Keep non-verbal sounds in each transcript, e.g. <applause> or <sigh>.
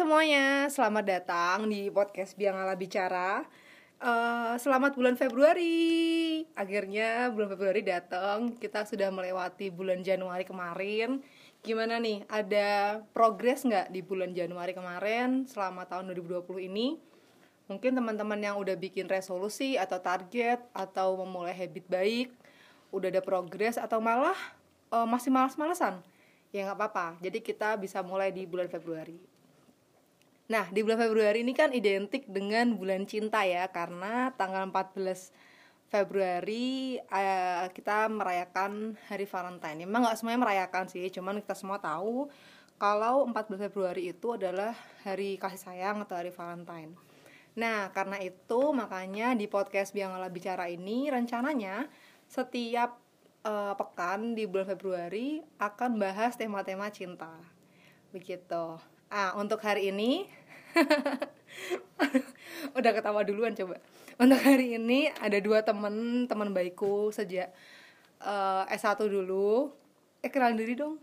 semuanya, selamat datang di podcast Biangala Bicara. Eh, selamat bulan Februari. Akhirnya bulan Februari datang. Kita sudah melewati bulan Januari kemarin. Gimana nih? Ada progres nggak di bulan Januari kemarin selama tahun 2020 ini? Mungkin teman-teman yang udah bikin resolusi atau target atau memulai habit baik, udah ada progres atau malah eh, masih malas-malesan? Ya nggak apa-apa. Jadi kita bisa mulai di bulan Februari. Nah, di bulan Februari ini kan identik dengan bulan cinta ya, karena tanggal 14 Februari eh, kita merayakan Hari Valentine. Emang nggak semuanya merayakan sih, cuman kita semua tahu kalau 14 Februari itu adalah hari kasih sayang atau hari Valentine. Nah, karena itu makanya di podcast Biangala Bicara ini rencananya setiap eh, pekan di bulan Februari akan bahas tema-tema cinta. Begitu. Ah, untuk hari ini <laughs> udah ketawa duluan coba. Untuk hari ini ada dua temen teman baikku sejak eh, S1 dulu. Eh kenalin diri dong.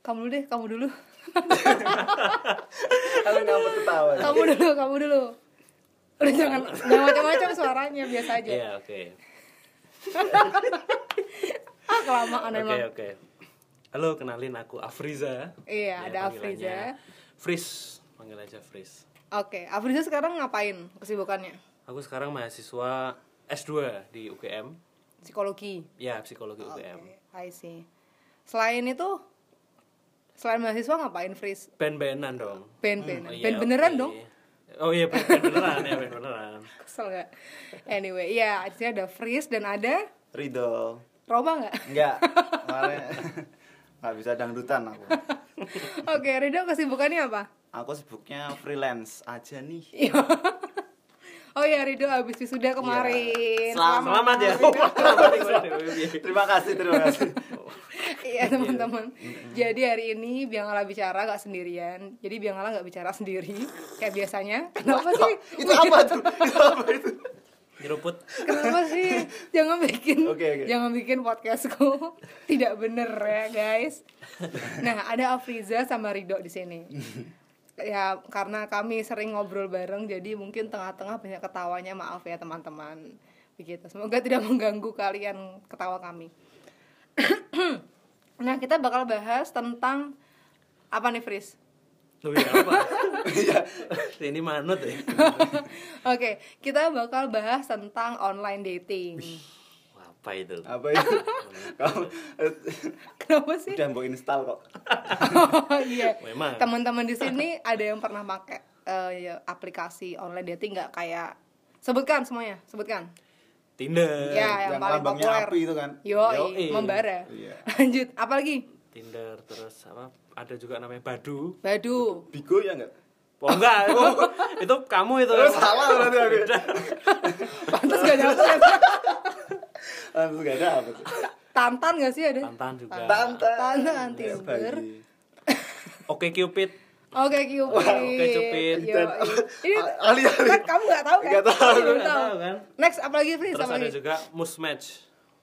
Kamu dulu deh, kamu dulu. <laughs> Kalau ngapa ketawa? kamu dulu, kamu dulu. Udah jangan jangan macam-macam suaranya biasa aja. Iya, oke. <laughs> Ah kelamaan Oke, emang. oke. Halo, kenalin aku Afriza. Iya, Ya, ada Afriza. Fris, panggil aja Fris. Oke, Afriza sekarang ngapain kesibukannya? Aku sekarang mahasiswa S2 di UGM. Psikologi. Ya, psikologi UGM. Oke, I see. Selain itu, selain mahasiswa ngapain, Fris? Band-bandan dong. Band-band. Oh, iya, Band beneran oke. dong? Oh iya, band, band beneran ya, band beneran. <laughs> Kesel gak? Anyway, iya, di sini ada Fris dan ada Ridho. Roba nggak? Enggak. <laughs> Kemarin <laughs> nggak bisa dangdutan aku. Oke, Rido kesibukannya apa? Aku sibuknya freelance aja nih. Iya. oh ya, Rido habis wisuda kemarin. Selamat. Selamat ya. Terima kasih, terima kasih. Iya teman-teman. Jadi hari ini Biangala bicara gak sendirian. Jadi Biangala nggak bicara sendiri kayak biasanya. Kenapa sih? itu apa tuh? Itu apa itu? Nyeruput. Kenapa sih? Jangan bikin Oke, oke. jangan bikin podcastku <laughs> tidak bener ya, guys. Nah, ada Afriza sama Rido di sini. Ya, karena kami sering ngobrol bareng jadi mungkin tengah-tengah banyak ketawanya. Maaf ya, teman-teman. Begitu. Semoga tidak <laughs> mengganggu kalian ketawa kami. <clears throat> nah, kita bakal bahas tentang apa nih, Fris? Loh, ya apa? <laughs> Iya. Ini manut ya. <laughs> Oke, kita bakal bahas tentang online dating. Apa itu? Apa itu? <laughs> Kamu <laughs> Kenapa sih? udah mau install kok. Oh iya. <laughs> Memang. Teman-teman di sini ada yang pernah pakai eh, ya, aplikasi online dating nggak kayak sebutkan semuanya, sebutkan. Tinder. ya, yang, yang paling populer. api itu kan? Yo, Yoi. membara. Iya. Lanjut, apa lagi? Tinder terus apa? Ada juga namanya Badu. Badu. Bigo ya enggak? Oh enggak, itu, itu kamu itu. Oh, salah berarti aku. Pantas gak dapet. Langsung gak ada apa tuh. Tantan gak sih ada? Tantan juga. Tantan. Tantan, Ya, Tinder. Oke Cupid. Oke, Cupid. Oke, Cupid. Yo, Ini Ali-ali. kan kamu gak tahu kan? Nggak tahu. Nggak tahu. kan? Next, apa lagi, Fris? Terus Apa ada lagi? juga Musmatch.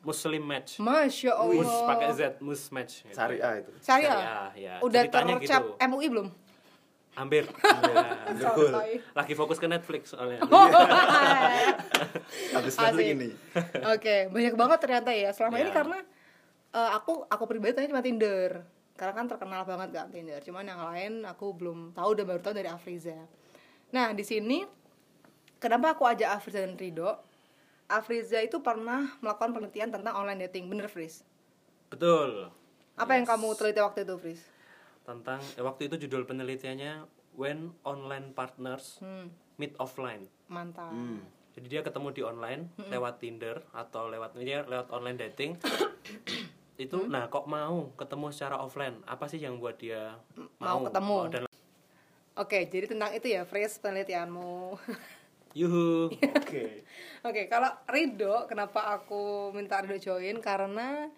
Muslim match. Masya Allah. Mus pakai Z, Musmatch. gitu. Syariah itu. Syariah. Syariah, ya. Udah Ceritanya tercap gitu. MUI belum? Hampir. Ya. Santai. Lagi fokus ke Netflix soalnya. <laughs> Habis Asik. balik ini. <laughs> Oke, banyak banget ternyata ya. Selama ini Ya. karena eh, aku aku pribadi tanya cuma Tinder. Karena kan terkenal banget kan Tinder. Cuman yang lain aku belum tahu dan baru tahu dari Afriza. Nah, di sini kenapa aku ajak Afriza dan Rido? Afriza itu pernah melakukan penelitian tentang online dating, bener Fris? Betul. Apa yang kamu teliti waktu itu, Fris? Tentang eh, waktu itu judul penelitiannya When Online Partners Hmm, Meet Offline. mantap. Hmm. Jadi dia ketemu di online lewat Tinder atau lewat dia lewat online dating. <coughs> itu nah kok mau ketemu secara offline? Apa sih yang buat dia Mau mau, ketemu. Oh, dan Oke, jadi tentang itu ya, Fris, penelitianmu. <laughs> yuhu. Oke. Oke, kalau Rido, kenapa aku minta Rido join? Karena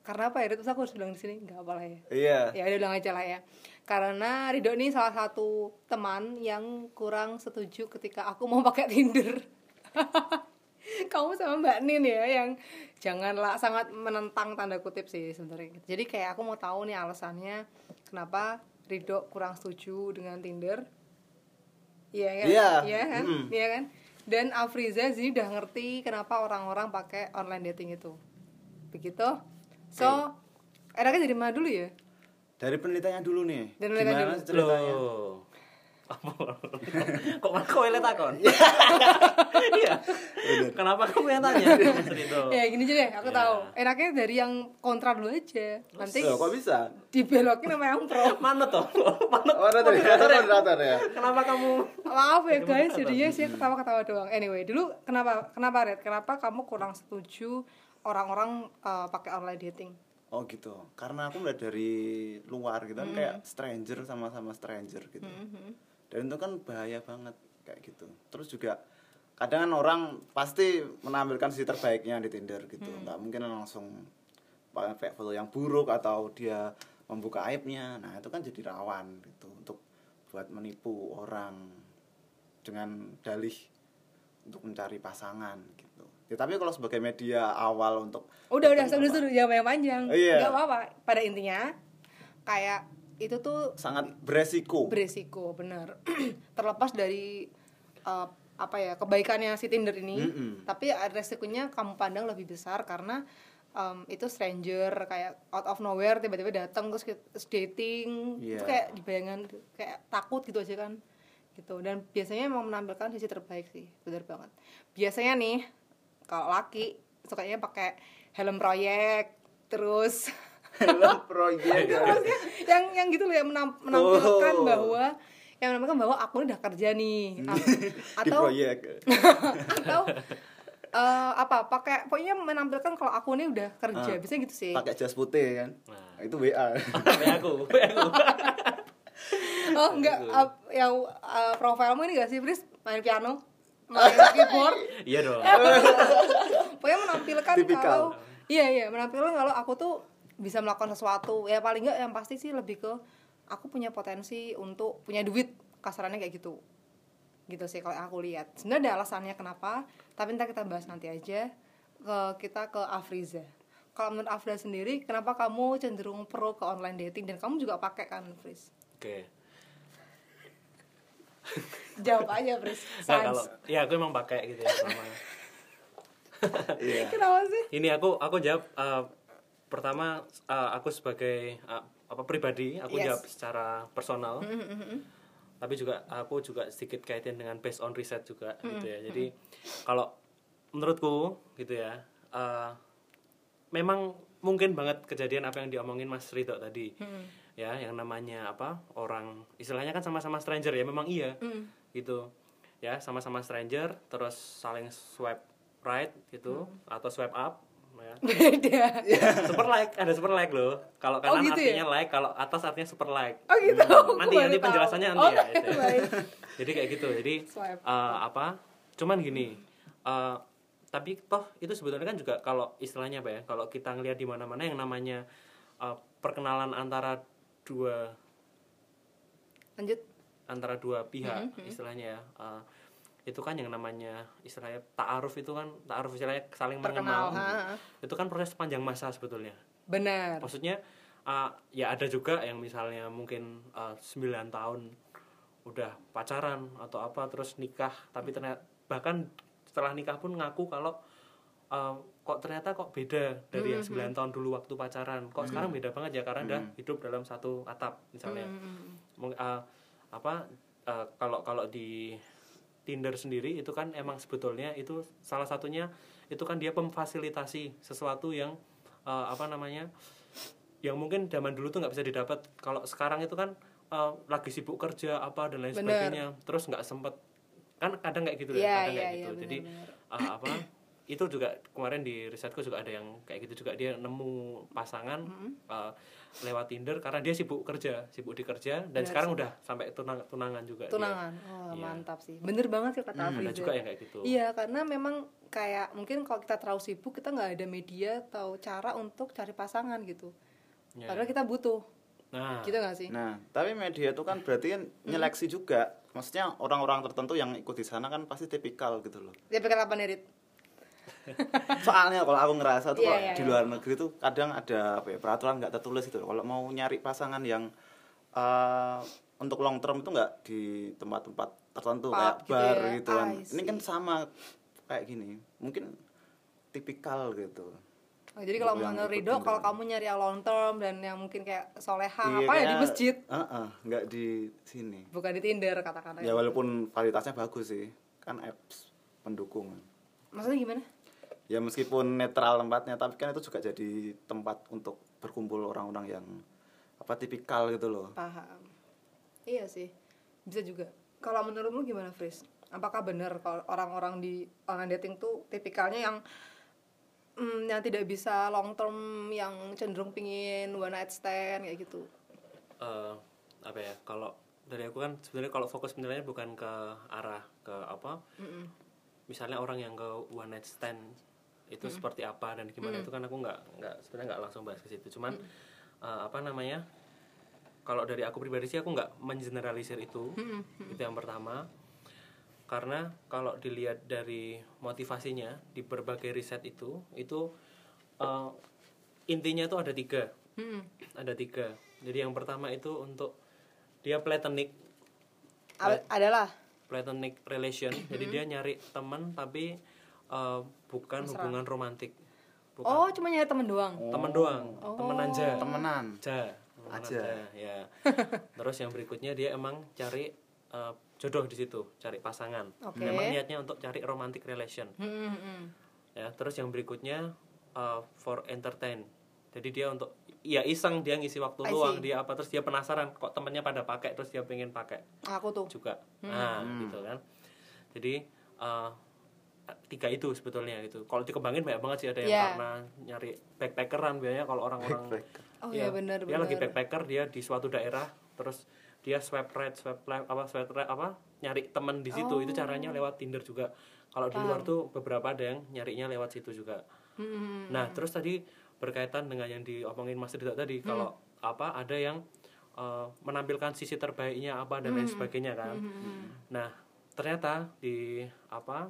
karena apa ya? Terus aku harus bilang di sini nggak apa lah ya. Iya. Ya udah bilang aja lah ya. Karena Rido ini salah satu teman yang kurang setuju ketika aku mau pakai Tinder. <laughs> Kamu sama Mbak Nin ya yang janganlah sangat menentang tanda kutip sih sebenarnya. Jadi kayak aku mau tahu nih alasannya kenapa Rido kurang setuju dengan Tinder. Iya kan? Iya. Iya kan? Mm. Iya kan? Dan Afriza sini udah ngerti kenapa orang-orang pakai online dating itu. Begitu. So, enaknya dari mana dulu ya? Dari penelitiannya dulu nih. Dari penelitian Gimana dulu. ceritanya? Loh. Apa? <laughs> Kok malah kowe yang takon? <laughs> Iya. Kenapa kamu yang tanya? <laughs> Ya gini aja deh, aku Ya. tahu. Enaknya dari yang kontra dulu aja. Nanti Loh, kok bisa? dibelokin sama yang pro. Mana toh? Mana? Oh, moderator ya? moderator ya? Kenapa kamu? Maaf ya guys, jadinya sih ketawa-ketawa doang. Anyway, dulu kenapa kenapa Red? Kenapa kamu kurang setuju orang-orang uh, pakai online dating? Oh gitu. Karena aku melihat dari luar gitu kan kayak stranger sama-sama stranger gitu. Dan itu kan bahaya banget kayak gitu. Terus juga kadang kan orang pasti menampilkan sisi terbaiknya di Tinder gitu. nggak mungkin langsung pakai foto yang buruk atau dia membuka aibnya. Nah, itu kan jadi rawan gitu untuk buat menipu orang dengan dalih untuk mencari pasangan gitu. Ya, tapi kalau sebagai media awal untuk Udah udah sudah sudah jangan yang panjang. Oh, iya. Gak apa-apa. Pada intinya kayak itu tuh sangat beresiko. beresiko benar. <clears throat> Terlepas dari uh, apa ya kebaikannya si Tinder ini, Mm-mm. tapi resikonya kamu pandang lebih besar karena um, itu stranger kayak out of nowhere tiba-tiba datang terus, dating itu Iya. kayak di bayangan kayak takut gitu aja kan gitu dan biasanya emang menampilkan sisi terbaik sih benar banget biasanya nih kalau laki sukanya pakai helm proyek terus <laughs> Helm proyek. Yang yang gitu loh yang menam- menampilkan Oh. bahwa yang menampilkan bahwa aku ini udah kerja nih <laughs> di atau proyek. <laughs> atau eh, apa pakai pokoknya menampilkan kalau aku ini udah kerja Ah. biasanya gitu sih Pakai jas putih kan. Nah. Itu WA. Be aku, oh enggak ap- yang eh, profilmu ini gak sih Pris main piano main keyboard. Iya dong. pokoknya menampilkan Tipikal. kalau iya iya menampilkan kalau aku tuh bisa melakukan sesuatu. Ya paling enggak yang pasti sih lebih ke aku punya potensi untuk punya duit kasarannya kayak gitu. Gitu sih kalau aku lihat. Sebenarnya ada alasannya kenapa tapi ntar kita bahas nanti aja. Ke kita ke Afriza. Kalau menurut Afra sendiri kenapa kamu cenderung pro ke online dating? Dan kamu juga pakai kan Fris? Oke. <laughs> jawab aja Fris Nah, kalau ya aku emang pakai gitu ya selama. <laughs> Iya. kenapa sih Ini aku aku jawab eh, pertama eh, aku sebagai eh, apa pribadi aku Yes. jawab secara personal. Tapi juga aku juga sedikit kaitin dengan based on riset juga gitu ya. Jadi kalau menurutku gitu ya eh, memang mungkin banget kejadian apa yang diomongin Mas Ridho tadi. Ya, yang namanya apa? Orang istilahnya kan sama-sama stranger ya, memang iya. Gitu. Ya, sama-sama stranger terus saling swipe right gitu atau swipe up ya. <laughs> beda super like, ada super like loh. Kalau kanan gitu ya? artinya like, kalau atas artinya super like. oh gitu Hmm, nanti nanti tahu. penjelasannya nanti oh, ya. gitu ya. <laughs> Jadi kayak gitu. Jadi Swipe eh, apa? Cuman gini. eh, tapi toh itu sebetulnya kan juga kalau istilahnya apa ya? Kalau kita ngelihat di mana-mana yang namanya eh, perkenalan antara dua lanjut antara dua pihak Mm-hmm, istilahnya ya. eh, itu kan yang namanya istilahnya ta'aruf itu kan ta'aruf istilahnya saling terkenal mengenal. ha. Itu kan proses panjang masa sebetulnya. benar maksudnya uh, ya ada juga yang misalnya mungkin uh, 9 tahun udah pacaran atau apa terus nikah tapi ternyata bahkan setelah nikah pun ngaku kalau uh, kok ternyata kok beda dari yang 9 tahun dulu waktu pacaran. Kok sekarang beda banget ya karena udah hidup dalam satu atap misalnya. Mung- uh, apa uh, kalau kalau di Tinder sendiri itu kan emang sebetulnya itu salah satunya itu kan dia memfasilitasi sesuatu yang uh, apa namanya yang mungkin zaman dulu tuh nggak bisa didapat. Kalau sekarang itu kan uh, lagi sibuk kerja apa dan lain Bener. sebagainya terus nggak sempet. Kan kadang kayak gitu Iya, ya kadang iya, kayak iya, gitu jadi benar-benar. uh, apa itu juga kemarin di risetku juga ada yang kayak gitu juga dia nemu pasangan uh, lewat Tinder karena dia sibuk kerja sibuk di kerja dan Benar sekarang udah sampai tunang tunangan juga dia. tunangan oh Iya. mantap sih bener banget sih kata Hmm, ada juga yang kayak gitu iya karena memang kayak mungkin kalau kita terlalu sibuk kita nggak ada media atau cara untuk cari pasangan gitu Ya. padahal kita butuh nah gitu nggak sih Nah, tapi media itu kan berarti kan nyeleksi juga. Maksudnya orang-orang tertentu yang ikut di sana kan pasti tipikal gitu loh. dia pikir apa nih Rit? <laughs> Soalnya kalau aku ngerasa tuh kalau iya, di iya. luar negeri tuh kadang ada apa ya, peraturan nggak tertulis gitu. Kalau mau nyari pasangan yang eh, untuk long term itu nggak di tempat-tempat tertentu Pub kayak gitu bar ya. gitu kan I ini kan sama kayak gini mungkin tipikal gitu Oh, jadi kalau menurut Rido, Tinder. kalau kamu nyari yang long term dan yang mungkin kayak soleha, Iya, apa ya di masjid, Heeh, nggak di sini bukan di Tinder katakanlah. ya walaupun kualitasnya bagus sih kan apps pendukung Maksudnya gimana? Ya meskipun netral tempatnya tapi kan itu juga jadi tempat untuk berkumpul orang-orang yang apa tipikal gitu loh Paham. Iya sih, bisa juga. Kalau menurutmu gimana, Fris? Apakah benar kalau orang-orang di online dating tuh tipikalnya yang mm, yang tidak bisa long term, yang cenderung pingin one night stand kayak gitu? Eh, apa ya kalau dari aku kan sebenarnya kalau fokus penilaiannya bukan ke arah ke apa misalnya orang yang ke one night stand itu seperti apa dan gimana itu kan aku nggak nggak sebenarnya nggak langsung bahas ke situ. Cuman eh, apa namanya kalau dari aku pribadi sih aku nggak mengeneralisir itu. Itu yang pertama. Karena kalau dilihat dari motivasinya di berbagai riset itu itu eh, intinya itu ada tiga. Hmm. ada tiga. Jadi yang pertama itu untuk dia platonic. Adalah. Platonic relation. Jadi dia nyari teman tapi eh, bukan hubungan romantik. Bukan. Oh, cuma nyari temen doang. teman doang. Temen aja. Temenan. Aja. Temen Aja. ya. <laughs> Terus yang berikutnya dia emang cari eh, jodoh di situ cari pasangan. Oke. memang niatnya untuk cari romantic relation. Hmm, hmm, hmm. ya terus yang berikutnya uh, for entertain. Jadi dia untuk ya iseng dia ngisi waktu luang dia apa terus dia penasaran kok temennya pada pakai terus dia pengen pakai Aku tuh. juga. Nah gitu kan. Jadi uh, tiga itu sebetulnya gitu. Kalau dikembangin banyak banget sih ada yang Yeah. karena nyari backpackeran biasanya kalau orang-orang Oh iya. benar dia lagi backpacker dia di suatu daerah terus dia swipe right swipe left apa swipe right apa nyari temen di situ. Oh. itu caranya lewat Tinder juga. Kalau di luar tuh beberapa ada yang nyarinya lewat situ juga. Hmm, nah terus tadi berkaitan dengan yang diomongin Mas Ridho tadi kalau apa ada yang eh, menampilkan sisi terbaiknya apa dan lain sebagainya kan. Nah ternyata di apa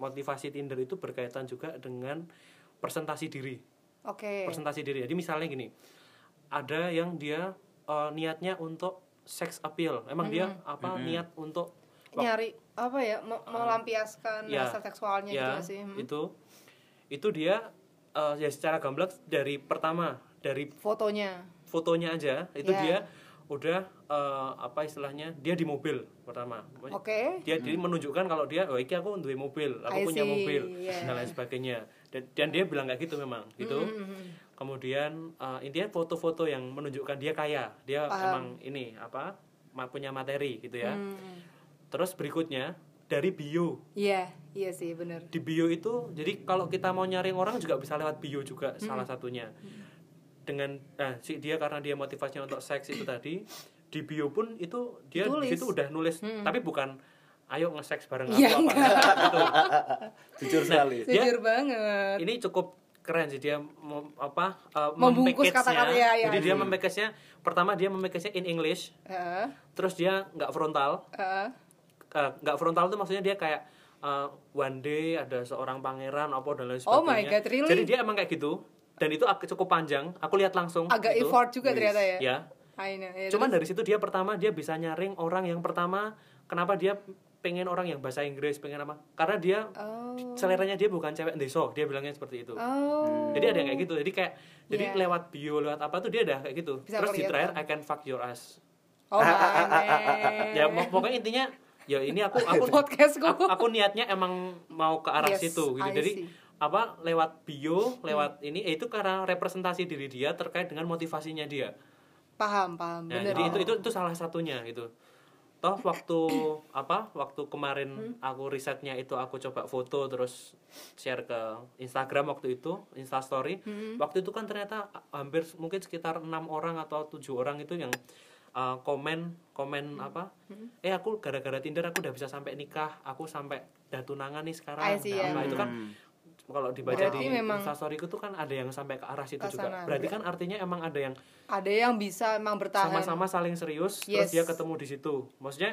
motivasi Tinder itu berkaitan juga dengan presentasi diri Oke. presentasi diri. Jadi misalnya gini, ada yang dia eh, niatnya untuk sex appeal. Emang dia apa niat untuk Nyari apa ya? me- melampiaskan Ya. rasa seksualnya gitu ya nggak sih. Hmm. itu itu dia eh, ya secara gamblang dari pertama dari Fotonya. fotonya aja itu Ya. dia udah eh, apa istilahnya dia di mobil pertama. Oke. Dia jadi menunjukkan kalau dia oh iki aku duwe mobil, aku I punya see, mobil yeah. dan lain sebagainya. Dan, dan dia bilang kayak gitu memang gitu. Mm-hmm. Kemudian eh, intinya foto-foto yang menunjukkan dia kaya, dia Paham. emang ini apa ma- punya materi gitu ya. Hmm. Terus berikutnya dari bio. Iya, iya sih benar. Di bio itu jadi kalau kita mau nyari orang juga bisa lewat bio juga salah satunya. Dengan nah si dia karena dia motivasinya untuk seks itu tadi di bio pun itu dia Ditulis. situ udah nulis tapi bukan ayo nge-seks bareng aku Iya, apa gitu. <laughs> jujur sekali Dia- Jujur banget. ini cukup keren sih dia mem- apa uh, Membungkus mempackage-nya. kata-kata, ya, ya, jadi dia memackage-nya pertama dia memackage-nya in English Heeh. terus dia nggak frontal heeh. Uh, nggak frontal tuh maksudnya dia kayak uh, one day ada seorang pangeran apa dan lain sebagainya Oh my God, really? jadi dia emang kayak gitu dan itu cukup panjang aku lihat langsung Agak gitu. effort juga ternyata ya. ya know, ya, cuman terus? dari situ dia pertama dia bisa nyaring orang yang pertama kenapa dia pengen orang yang bahasa Inggris pengen apa karena dia Oh. seleranya dia bukan cewek deso dia bilangnya seperti itu Oh. jadi ada yang kayak gitu jadi kayak jadi Yeah. lewat bio lewat apa tuh dia udah kayak gitu Bisa terus di terakhir I can fuck your ass Oh my <laughs> man. ya pok- pokoknya intinya ya ini aku <laughs> aku Podcastku. aku, aku niatnya emang mau ke arah Yes, situ gitu I jadi see. Apa lewat bio lewat ini ya itu karena representasi diri dia terkait dengan motivasinya dia Paham, paham. Nah, Bener. jadi itu itu itu salah satunya gitu toh waktu <coughs> apa waktu kemarin Hmm. aku risetnya itu aku coba foto terus share ke Instagram waktu itu Insta Story Hmm. waktu itu kan ternyata hampir mungkin sekitar enam orang atau tujuh orang itu yang uh, komen komen Hmm. apa eh aku gara-gara Tinder aku udah bisa sampai nikah aku sampai udah tunangan nih sekarang see, Nah, ya. apa, itu kan kalau dibaca Berarti di memang- Instastoryku tuh kan ada yang sampai ke arah situ juga. Berarti kan artinya emang ada yang Ada yang bisa emang bertahan. sama-sama saling serius Yes. terus dia ketemu di situ. Maksudnya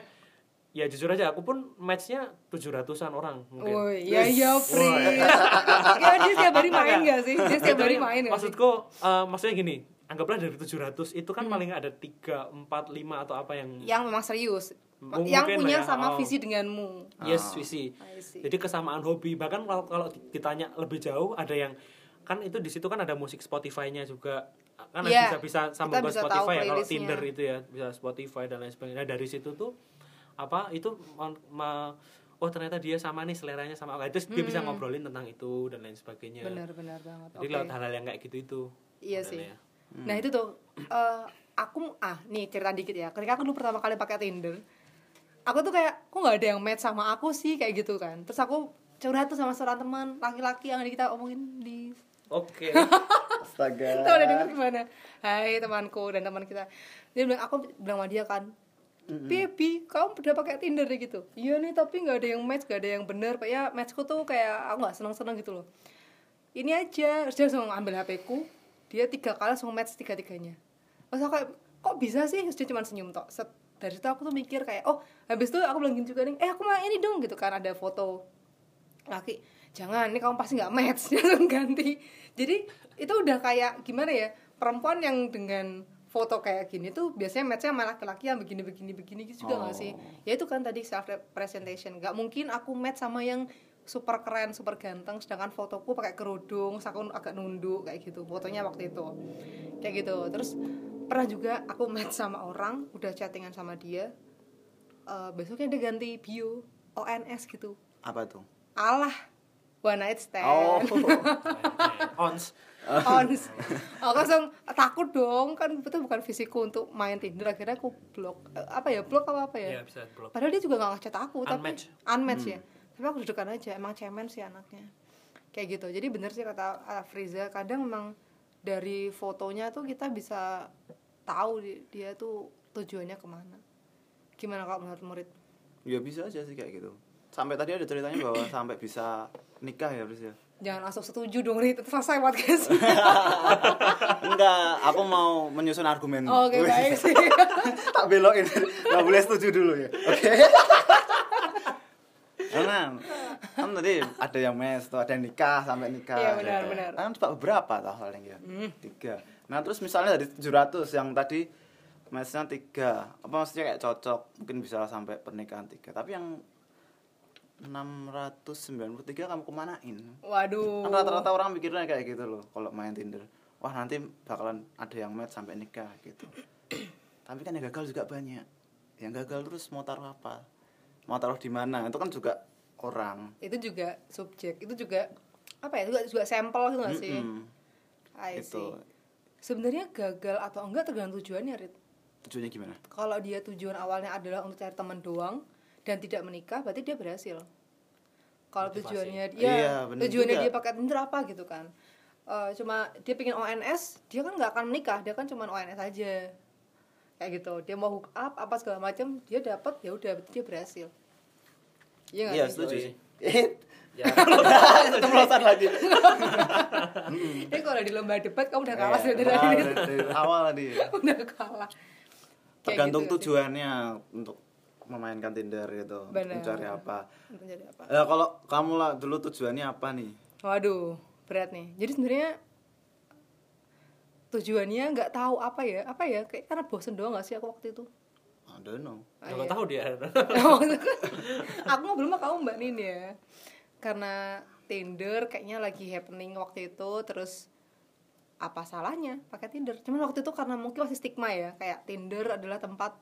ya jujur aja aku pun matchnya tujuh ratusan orang mungkin. Woi, ya ya free. ya dia setiap hari main gak sih? Dia setiap hari main gak maksudku eh, maksudnya gini anggaplah dari 700 itu kan paling nggak ada 3, 4, 5 atau apa yang yang memang serius Yang mungkin punya ya, sama oh. visi denganmu yes visi. I see. Jadi kesamaan hobi. Bahkan kalau kalau ditanya lebih jauh ada yang kan itu di situ kan ada musik Spotify-nya juga. Kan Iya, bisa bisa sambung kita ke Spotify ya kalau. Tinder itu ya, bisa Spotify dan lain sebagainya. Nah, dari situ tuh apa itu ma- ma- oh ternyata dia sama nih seleranya sama aku. Terus dia bisa ngobrolin tentang itu dan lain sebagainya. benar benar banget Jadi lewat hal-hal yang kayak gitu itu. Iya sih. sebenarnya. Nah itu tuh eh, aku ah nih cerita dikit ya. Ketika aku dulu pertama kali pakai Tinder, aku tuh kayak kok nggak ada yang match sama aku sih kayak gitu kan. Terus aku curhat tuh sama seorang teman laki-laki yang kita omongin di Oke. <laughs> Astaga. Tahu udah denger gimana? Hai temanku dan teman kita. Dia bilang aku bilang sama dia kan, Baby, kamu udah pakai Tinder deh gitu. Iya nih, tapi nggak ada yang match, nggak ada yang bener. Ya matchku tuh kayak aku nggak seneng-seneng gitu loh. Ini aja, terus dia langsung ambil HP ku, dia tiga kali langsung match tiga-tiganya. Terus aku kayak, kok bisa sih? Terus dia cuma senyum tok. Set. Dari situ aku tuh mikir kayak, oh habis itu aku bilang gini juga nih, eh aku mau ini dong gitu kan ada foto laki jangan ini kamu pasti nggak match. <laughs> Langsung ganti. Jadi itu udah kayak gimana ya perempuan yang dengan foto kayak gini tuh biasanya matchnya sama laki-laki yang begini begini begini gitu juga nggak sih? Ya itu kan tadi self presentation nggak mungkin aku match sama yang super keren super ganteng sedangkan fotoku pakai kerudung aku agak nunduk kayak gitu fotonya waktu itu. Kayak gitu. Terus pernah juga aku match sama orang udah chattingan sama dia Eh, besoknya dia ganti bio ONS gitu Apa tuh? alah one night stand Oh. <laughs> Ons. ons aku langsung takut dong kan itu bukan visiku untuk main Tinder akhirnya aku blok Eh, apa ya blok apa apa ya Iya, bisa blok. padahal dia juga nggak ngechat aku tapi Unmatch. unmatch ya tapi aku dudukan aja emang cemen sih anaknya kayak gitu jadi bener sih kata uh, Friza kadang memang dari fotonya tuh kita bisa tahu di- dia tuh tujuannya ke mana gimana kalau menurut murid Ya bisa aja sih kayak gitu. Sampai tadi ada ceritanya bahwa <coughs> sampai bisa nikah ya, Riz ya. jangan langsung setuju dong Rit itu selesai podcast <laughs> Enggak, aku mau menyusun argumen. oke Wih, baik sih <laughs> tak belokin. Enggak boleh setuju dulu ya. Oke. <laughs> Karena kan tadi ada yang mes, tuh ada yang nikah sampai nikah. Iya, benar, gitu. benar. Kan cuma beberapa tau paling ya. Tiga. Nah terus misalnya dari 700 yang tadi mesnya tiga, apa maksudnya kayak cocok, mungkin bisa sampai pernikahan tiga. Tapi yang 693 kamu kemanain? waduh Kan rata-rata orang mikirnya kayak gitu loh kalau main Tinder. Wah, nanti bakalan ada yang match sampai nikah gitu. Tapi kan yang gagal juga banyak. Yang gagal terus mau taruh apa? Mau taruh di mana? Itu kan juga orang. itu juga subjek itu juga apa ya itu juga, juga sampel gitu gak sih Mm-mm. I Itu. sebenarnya gagal atau enggak tergantung tujuannya Rit Tujuannya gimana? kalau dia tujuan awalnya adalah untuk cari teman doang dan tidak menikah berarti dia berhasil kalau tujuannya dia Iya, tujuannya juga. dia pakai Tinder apa gitu kan Eh, cuma dia pengen ONS dia kan nggak akan menikah dia kan cuma ONS aja kayak gitu dia mau hook up apa segala macam dia dapat ya udah berarti dia berhasil iya Iya, sih? setuju sih. Eh, Ya. <laughs> Keceplosan lagi. <laughs> Ini kalau di lomba debat kamu udah kalah Iya, kalah dari dari- dari awal tadi. <laughs> udah kalah. Tergantung gitu sih? tujuannya untuk memainkan Tinder gitu. Benar. Mencari apa? Mencari apa? Ya kalau kamu lah dulu tujuannya apa nih? Waduh, berat nih. Jadi sebenarnya tujuannya nggak tahu apa ya, apa ya? Kayak karena bosen doang gak sih aku waktu itu. Don't know. Ah, Nggak iya. tahu dia. <laughs> <laughs> aku sama kamu mbak Nin ya karena Tinder kayaknya lagi happening waktu itu terus apa salahnya pakai Tinder cuman waktu itu karena mungkin masih stigma ya kayak Tinder adalah tempat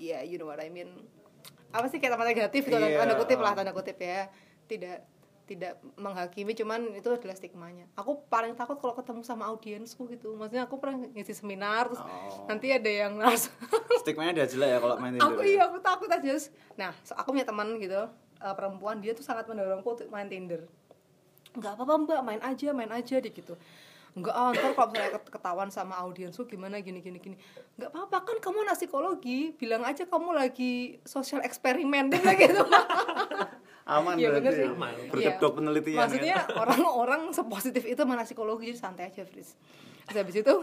ya you know what I mean apa sih kayak tempat negatif gitu Iya. tanda kutip lah tanda kutip ya tidak tidak menghakimi cuman itu adalah stigmanya aku paling takut kalau ketemu sama audiensku gitu maksudnya aku pernah ngisi seminar terus Oh. nanti ada yang ngerasa <laughs> Stigmanya dia jelek ya kalau main Tinder. aku ya? iya aku takut aja nah so- aku punya teman gitu eh, perempuan dia tuh sangat mendorongku untuk main Tinder nggak apa-apa mbak main aja main aja deh gitu nggak ah ntar kalau misalnya ket- ketahuan sama audiensku gimana gini gini gini nggak apa-apa kan kamu anak psikologi bilang aja kamu lagi sosial eksperimen <laughs> gitu Aman Iya, bener berarti. sih. Aman. Berkedok Iya. penelitian. maksudnya orang-orang sepositif itu mana psikologi jadi santai aja Fris terus habis itu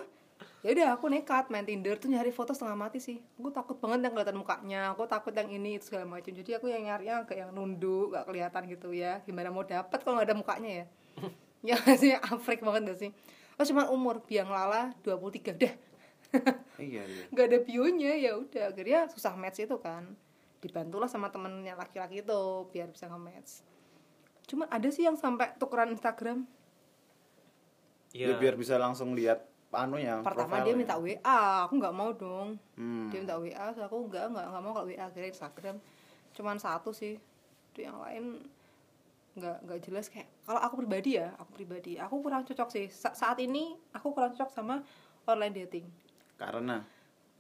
ya udah aku nekat main Tinder tuh nyari foto setengah mati sih aku takut banget yang kelihatan mukanya aku takut yang ini itu segala macam jadi aku yang nyarinya kayak yang nunduk gak kelihatan gitu ya gimana mau dapat kalau nggak ada mukanya ya <laughs> ya sih afrik banget gak sih oh cuma umur biang lala 23 dah iya iya. Nggak ada bionya ya udah. Akhirnya susah match itu kan. Dibantulah sama temennya laki-laki itu biar bisa nge-match. Cuma ada sih yang sampai tukeran Instagram. Ya, biar bisa langsung lihat anunya pertama dia minta WA aku nggak mau dong. Hmm. dia minta WA aku nggak nggak nggak mau kalau WA akhirnya Instagram. Cuman satu sih itu yang lain nggak nggak jelas kayak kalau aku pribadi ya aku pribadi aku kurang cocok sih. Sa- saat ini aku kurang cocok sama online dating. Karena?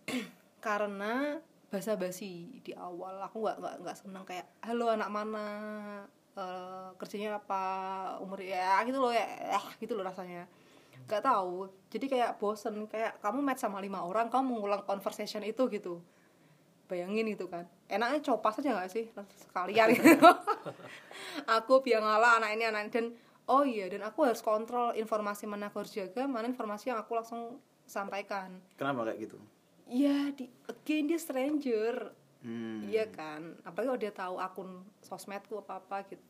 <clears throat> Karena basa-basi di awal aku nggak nggak nggak seneng kayak halo anak mana? Eh, kerjanya apa? Umur ya gitu loh ya eh, gitu loh rasanya. Nggak tahu. Jadi kayak bosen kayak kamu match sama lima orang kamu mengulang conversation itu gitu bayangin gitu kan. Enaknya copas aja nggak sih? Sekalian gitu. <laughs> Aku biang ngala anak ini anak ini. Dan oh iya dan aku harus kontrol informasi mana aku harus jaga mana informasi yang aku langsung sampaikan. Kenapa kayak gitu? Ya di again dia stranger. Hmm. Iya kan, apalagi kalau dia tahu akun sosmedku apa apa gitu.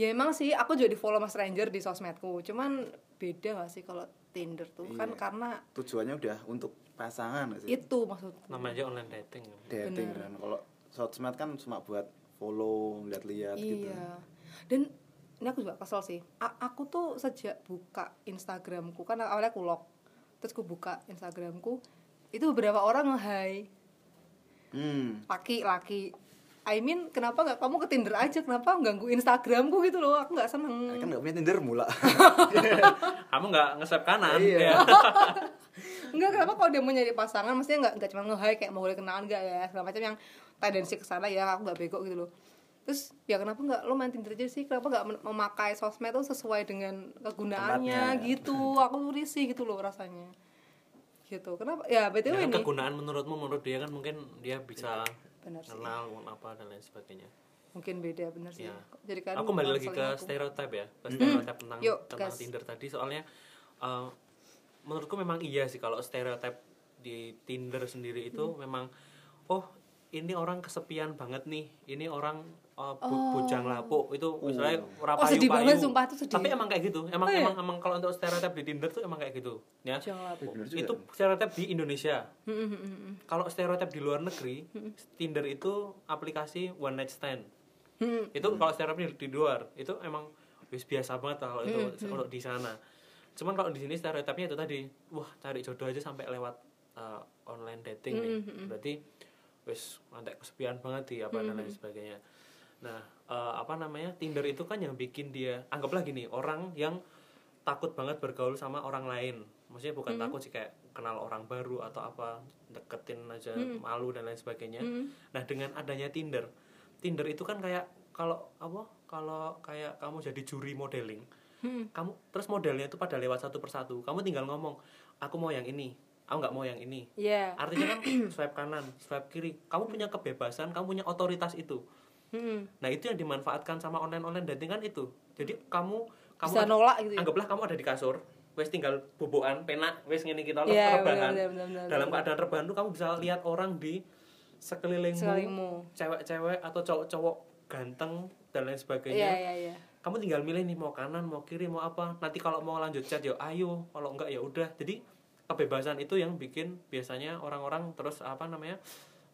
Ya emang sih aku juga di follow mas stranger di sosmedku, cuman beda gak sih kalau Tinder tuh kan Iya. karena tujuannya udah untuk pasangan sih itu maksudku. namanya aja online dating dating Bener. kan kalau sosmed kan cuma buat follow lihat-lihat gitu Iya. Dan ini aku juga kesel sih. A- aku tuh sejak buka Instagramku kan awalnya aku lock, terus aku buka Instagramku itu beberapa orang nge-hi hmm. laki-laki. I mean, kenapa nggak kamu ke Tinder aja? Kenapa ganggu Instagramku gitu loh? Aku nggak seneng. kan nggak punya tinder mula <laughs> kamu nggak nge kanan Iya. <laughs> ya Enggak, kenapa kalau dia mau nyari pasangan maksudnya enggak enggak cuma nge-hi kayak mau boleh kenalan enggak ya, segala macam yang tendensi ke sana ya aku enggak bego gitu loh. Terus ya kenapa enggak lo main Tinder aja sih? Kenapa enggak men- memakai sosmed tuh sesuai dengan kegunaannya Tempatnya. gitu. <laughs> Aku tuh risih gitu loh rasanya. Gitu. Kenapa? Ya BTW Ya kan nih. kegunaan menurutmu menurut dia kan mungkin dia bisa Benar sih. kenal apa dan lain sebagainya Mungkin beda bener sih. Ya. Jadi kan aku kembali lagi ke aku. stereotip ya ke stereotip tentang Yuk, tentang gas. Tinder tadi soalnya eh, menurutku memang iya sih kalau stereotip di Tinder sendiri itu Hmm. memang oh ini orang kesepian banget nih ini orang eh, bu- bujang lapuk itu misalnya orang Oh, sedih payu-payu. banget, sumpah, itu sedih. tapi emang kayak gitu emang Oh, iya? emang emang kalau untuk stereotip di Tinder tuh emang kayak gitu ya. Itu stereotip di Indonesia. Kalau stereotip di luar negeri Tinder itu aplikasi one night stand. Itu kalau stereotipnya di luar itu emang wis biasa banget kalau itu kalau di sana. Cuman kalau di sini stereotipnya itu tadi wah cari jodoh aja sampai lewat uh, online dating nih. Berarti wis nanti kesepian banget di apa dan lain sebagainya nah uh, apa namanya Tinder itu kan yang bikin dia anggaplah gini orang yang takut banget bergaul sama orang lain. Maksudnya bukan takut sih kayak kenal orang baru atau apa deketin aja malu dan lain sebagainya. Nah dengan adanya Tinder Tinder itu kan kayak kalau apa kalau kayak kamu jadi juri modeling kamu terus modelnya itu pada lewat satu persatu kamu tinggal ngomong aku mau yang ini aku nggak mau yang ini. Iya. artinya kan <clears throat> swipe kanan swipe kiri kamu punya kebebasan kamu punya otoritas itu Hmm. nah itu yang dimanfaatkan sama online online dating kan itu jadi kamu kamu Bisa nolak gitu ya. anggaplah kamu ada di kasur wes tinggal bobokan penak wes ngene kita Iya, rebahan benar, benar, benar, dalam keadaan rebahan tuh kamu bisa lihat orang di sekelilingmu Sekelilingmu. cewek-cewek atau cowok-cowok ganteng dan lain sebagainya Iya, iya, iya. kamu tinggal milih nih mau kanan mau kiri mau apa nanti kalau mau lanjut chat ya ayo kalau enggak ya udah jadi kebebasan itu yang bikin biasanya orang-orang terus apa namanya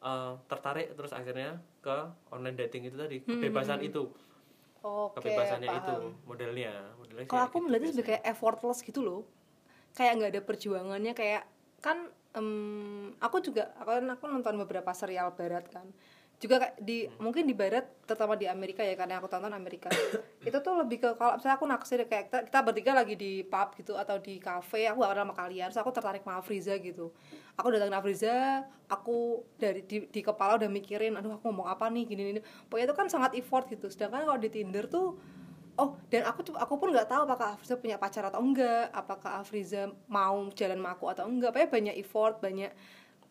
eh, tertarik terus akhirnya ke online dating itu tadi kebebasan itu Oke, kebebasannya paham. itu modelnya modelnya Kalau aku gitu melihatnya sebagai kayak effortless gitu loh. Kayak nggak ada perjuangannya kayak kan em, aku juga aku kan aku nonton beberapa serial barat kan. Juga di mungkin di barat terutama di Amerika ya karena aku tonton Amerika. <coughs> itu tuh lebih ke kalau misalnya aku naksir kayak kita, kita bertiga lagi di pub gitu atau di cafe, aku gak kenal sama kalian, terus aku tertarik sama Afriza gitu. Aku datangin Afriza, aku dari di, di kepala udah mikirin, aduh aku ngomong apa nih gini gini. Pokoknya itu kan sangat effort gitu. Sedangkan kalau di Tinder tuh Oh, dan aku tuh aku pun nggak tahu apakah Afriza punya pacar atau enggak, apakah Afriza mau jalan sama aku atau enggak. Pokoknya banyak effort, banyak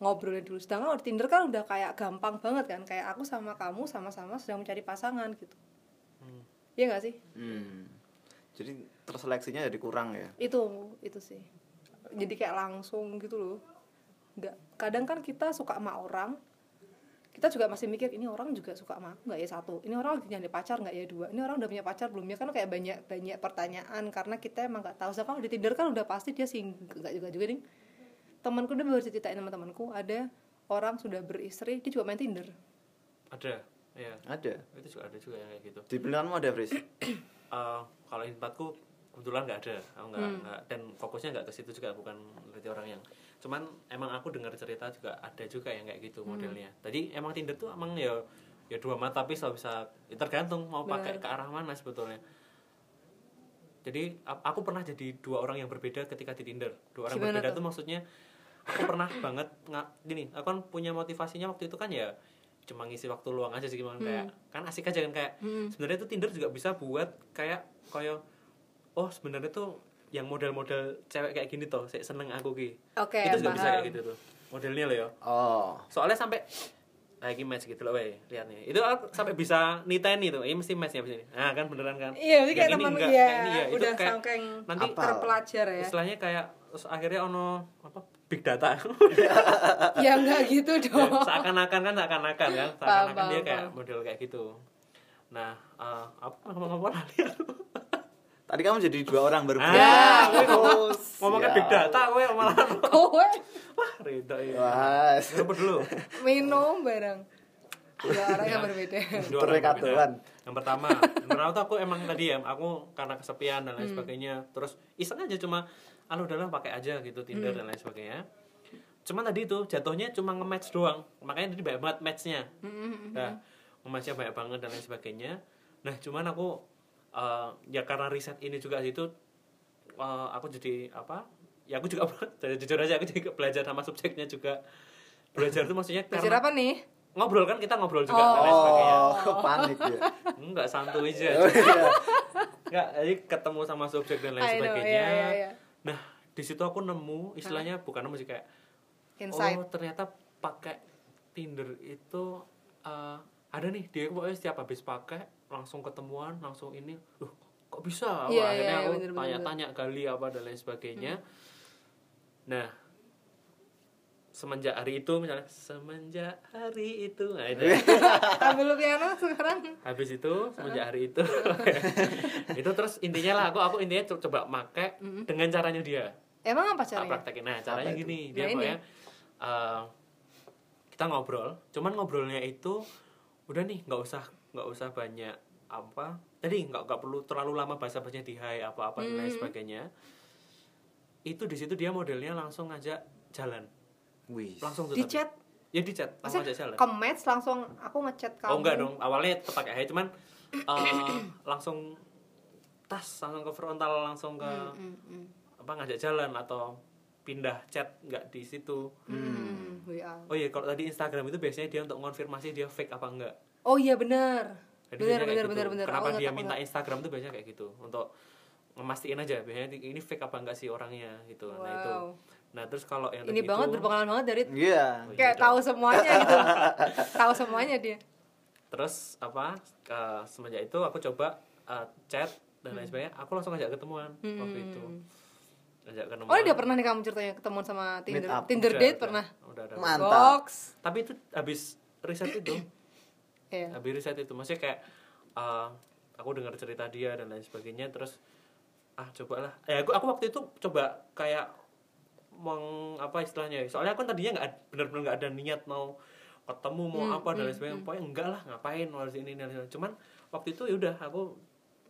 ngobrolin dulu. Sedangkan kalau di Tinder kan udah kayak gampang banget kan, kayak aku sama kamu sama-sama sedang mencari pasangan gitu. Iya nggak sih? Hmm. Jadi terseleksinya jadi kurang ya. Itu itu sih. Jadi kayak langsung gitu loh. Nggak. Kadang kan kita suka sama orang, kita juga masih mikir ini orang juga suka sama aku nggak ya satu ini orang lagi nyari pacar nggak ya dua ini orang udah punya pacar belum ya kan kayak banyak banyak pertanyaan karena kita emang nggak tahu kalau di tinder kan udah pasti dia sih nggak juga juga nih temanku dia baru ceritain sama temanku ada orang sudah beristri dia juga main tinder. Ada ya ada? Itu juga ada juga yang kayak gitu. Di pilihanmu ada Fris? <clears throat> Eh, kalau di tempatku kebetulan nggak ada. Aku nggak nggak dan fokusnya nggak ke situ juga bukan berarti orang yang cuman emang aku dengar cerita juga ada juga yang kayak gitu modelnya. Tadi emang Tinder tuh emang ya ya dua mata pisau bisa ya tergantung mau pakai ke arah mana sebetulnya. Jadi aku pernah jadi dua orang yang berbeda ketika di Tinder. Dua orang Gimana berbeda tuh? tuh maksudnya aku pernah banget nggak gini aku kan punya motivasinya waktu itu kan ya cuma ngisi waktu luang aja sih gimana kayak kan asik aja kan kayak sebenarnya tuh Tinder juga bisa buat kayak kayak oh sebenarnya tuh yang model-model cewek kayak gini tuh saya seneng aku ki. Oke, itu juga bisa kayak gitu tuh modelnya loh ya. Oh. Soalnya sampai lagi match gitu loh weh lihat nih itu aku sampai bisa niten itu ini mesti matchnya abis ini. Nah kan beneran kan. Iya ini kayak teman ya, kayak ini ya itu udah kayak saking nanti Apa? terpelajar ya. Istilahnya kayak terus akhirnya ono apa big data. Ya nggak gitu Ya, dong. seakan-akan kan seakan-akan kan. Paham, seakan-akan dia paham, kayak model kayak gitu. Nah eh, apa ngomong-ngomong lali aku. tadi kamu jadi dua orang berbeda Ah, Oh, ngomongnya big data gue malah kowe. Wah rida ya. Wah Coba dulu minum bareng. Dua orang yang berbeda. Dua orang Perrekatuan. berbeda. Yang pertama, yang pertama tuh aku emang tadi ya, aku karena kesepian dan lain Hmm. sebagainya. Terus iseng aja cuma, ah udahlah pakai aja gitu Tinder Hmm. dan lain sebagainya. Cuman tadi itu jatuhnya cuma nge-match doang. Makanya tadi banyak banget matchnya. Hmm, Nah, nge-matchnya banyak banget dan lain sebagainya. Nah, cuman aku eh, ya karena riset ini juga itu eh, aku jadi apa? Ya aku juga <laughs> jadi jujur aja aku jadi belajar sama subjeknya juga. Belajar itu maksudnya belajar apa nih ngobrol kan kita ngobrol juga dan lain sebagainya oh panik ya enggak santuy aja <laughs> Oh, iya. enggak jadi ketemu sama subjek dan lain I know, sebagainya iya, iya, iya. Nah di situ aku nemu istilahnya bukan nemu sih kayak insight. oh ternyata pakai Tinder itu eh, ada nih dia pokoknya setiap habis pakai langsung ketemuan langsung ini loh kok bisa? Wah, Iya, iya, akhirnya iya, aku tanya-tanya kali apa dan lain sebagainya. Nah semenjak hari itu misalnya semenjak hari itu. Nah itu. <laughs> Lu piano sekarang. Habis itu semenjak hari itu. <laughs> Itu terus intinya lah aku aku intinya co- coba make dengan caranya dia. Emang apa caranya? Praktekin. Nah caranya Apa itu? gini Nah, dia ini. pokoknya eh, kita ngobrol cuman ngobrolnya itu udah nih nggak usah nggak usah banyak apa tadi nggak nggak perlu terlalu lama bahasa bahasanya di hai apa apa dan lain Hmm. sebagainya. Itu di situ dia modelnya langsung ngajak jalan wih langsung tuh di tapi. chat ya di chat langsung Maksudnya jalan ke match langsung aku ngechat kamu Oh enggak dong, awalnya tetap pakai hai cuman <clears throat> eh, langsung tas langsung ke frontal langsung ke Hmm, hmm, apa ngajak jalan atau pindah chat nggak di situ. hmm. WA. Oh iya kalau tadi Instagram itu biasanya dia untuk konfirmasi dia fake apa enggak. oh iya benar Jadi benar kayak benar gitu. benar benar Kenapa Aku dia minta aku Instagram tuh biasanya kayak gitu untuk ngemastiin aja biasanya ini fake apa enggak sih orangnya gitu. nggak- Nah itu. Nah terus kalau yang ini banget itu, berpengalaman banget dari iya Oh, kayak dong. tahu semuanya gitu <laughs> tahu semuanya dia Terus apa ke semenjak itu aku coba uh, chat dan lain sebagainya. Aku langsung ngajak ketemuan waktu itu. Ngajak ketemuan. oh udah pernah nih kamu ceritanya ketemuan sama Tinder up. Tinder Udah, date udah. pernah Udah, udah. mantap box Tapi itu habis riset itu, Iya. habis riset itu maksudnya kayak uh, aku dengar cerita dia dan lain sebagainya terus ah cobalah. Ya aku aku waktu itu coba kayak meng apa istilahnya ya. Soalnya aku kan tadinya nggak benar-benar nggak ada niat mau ketemu mau Hmm, apa dan lain sebagainya. Pokoknya enggak lah ngapain harus ini dan lain Cuman waktu itu ya udah aku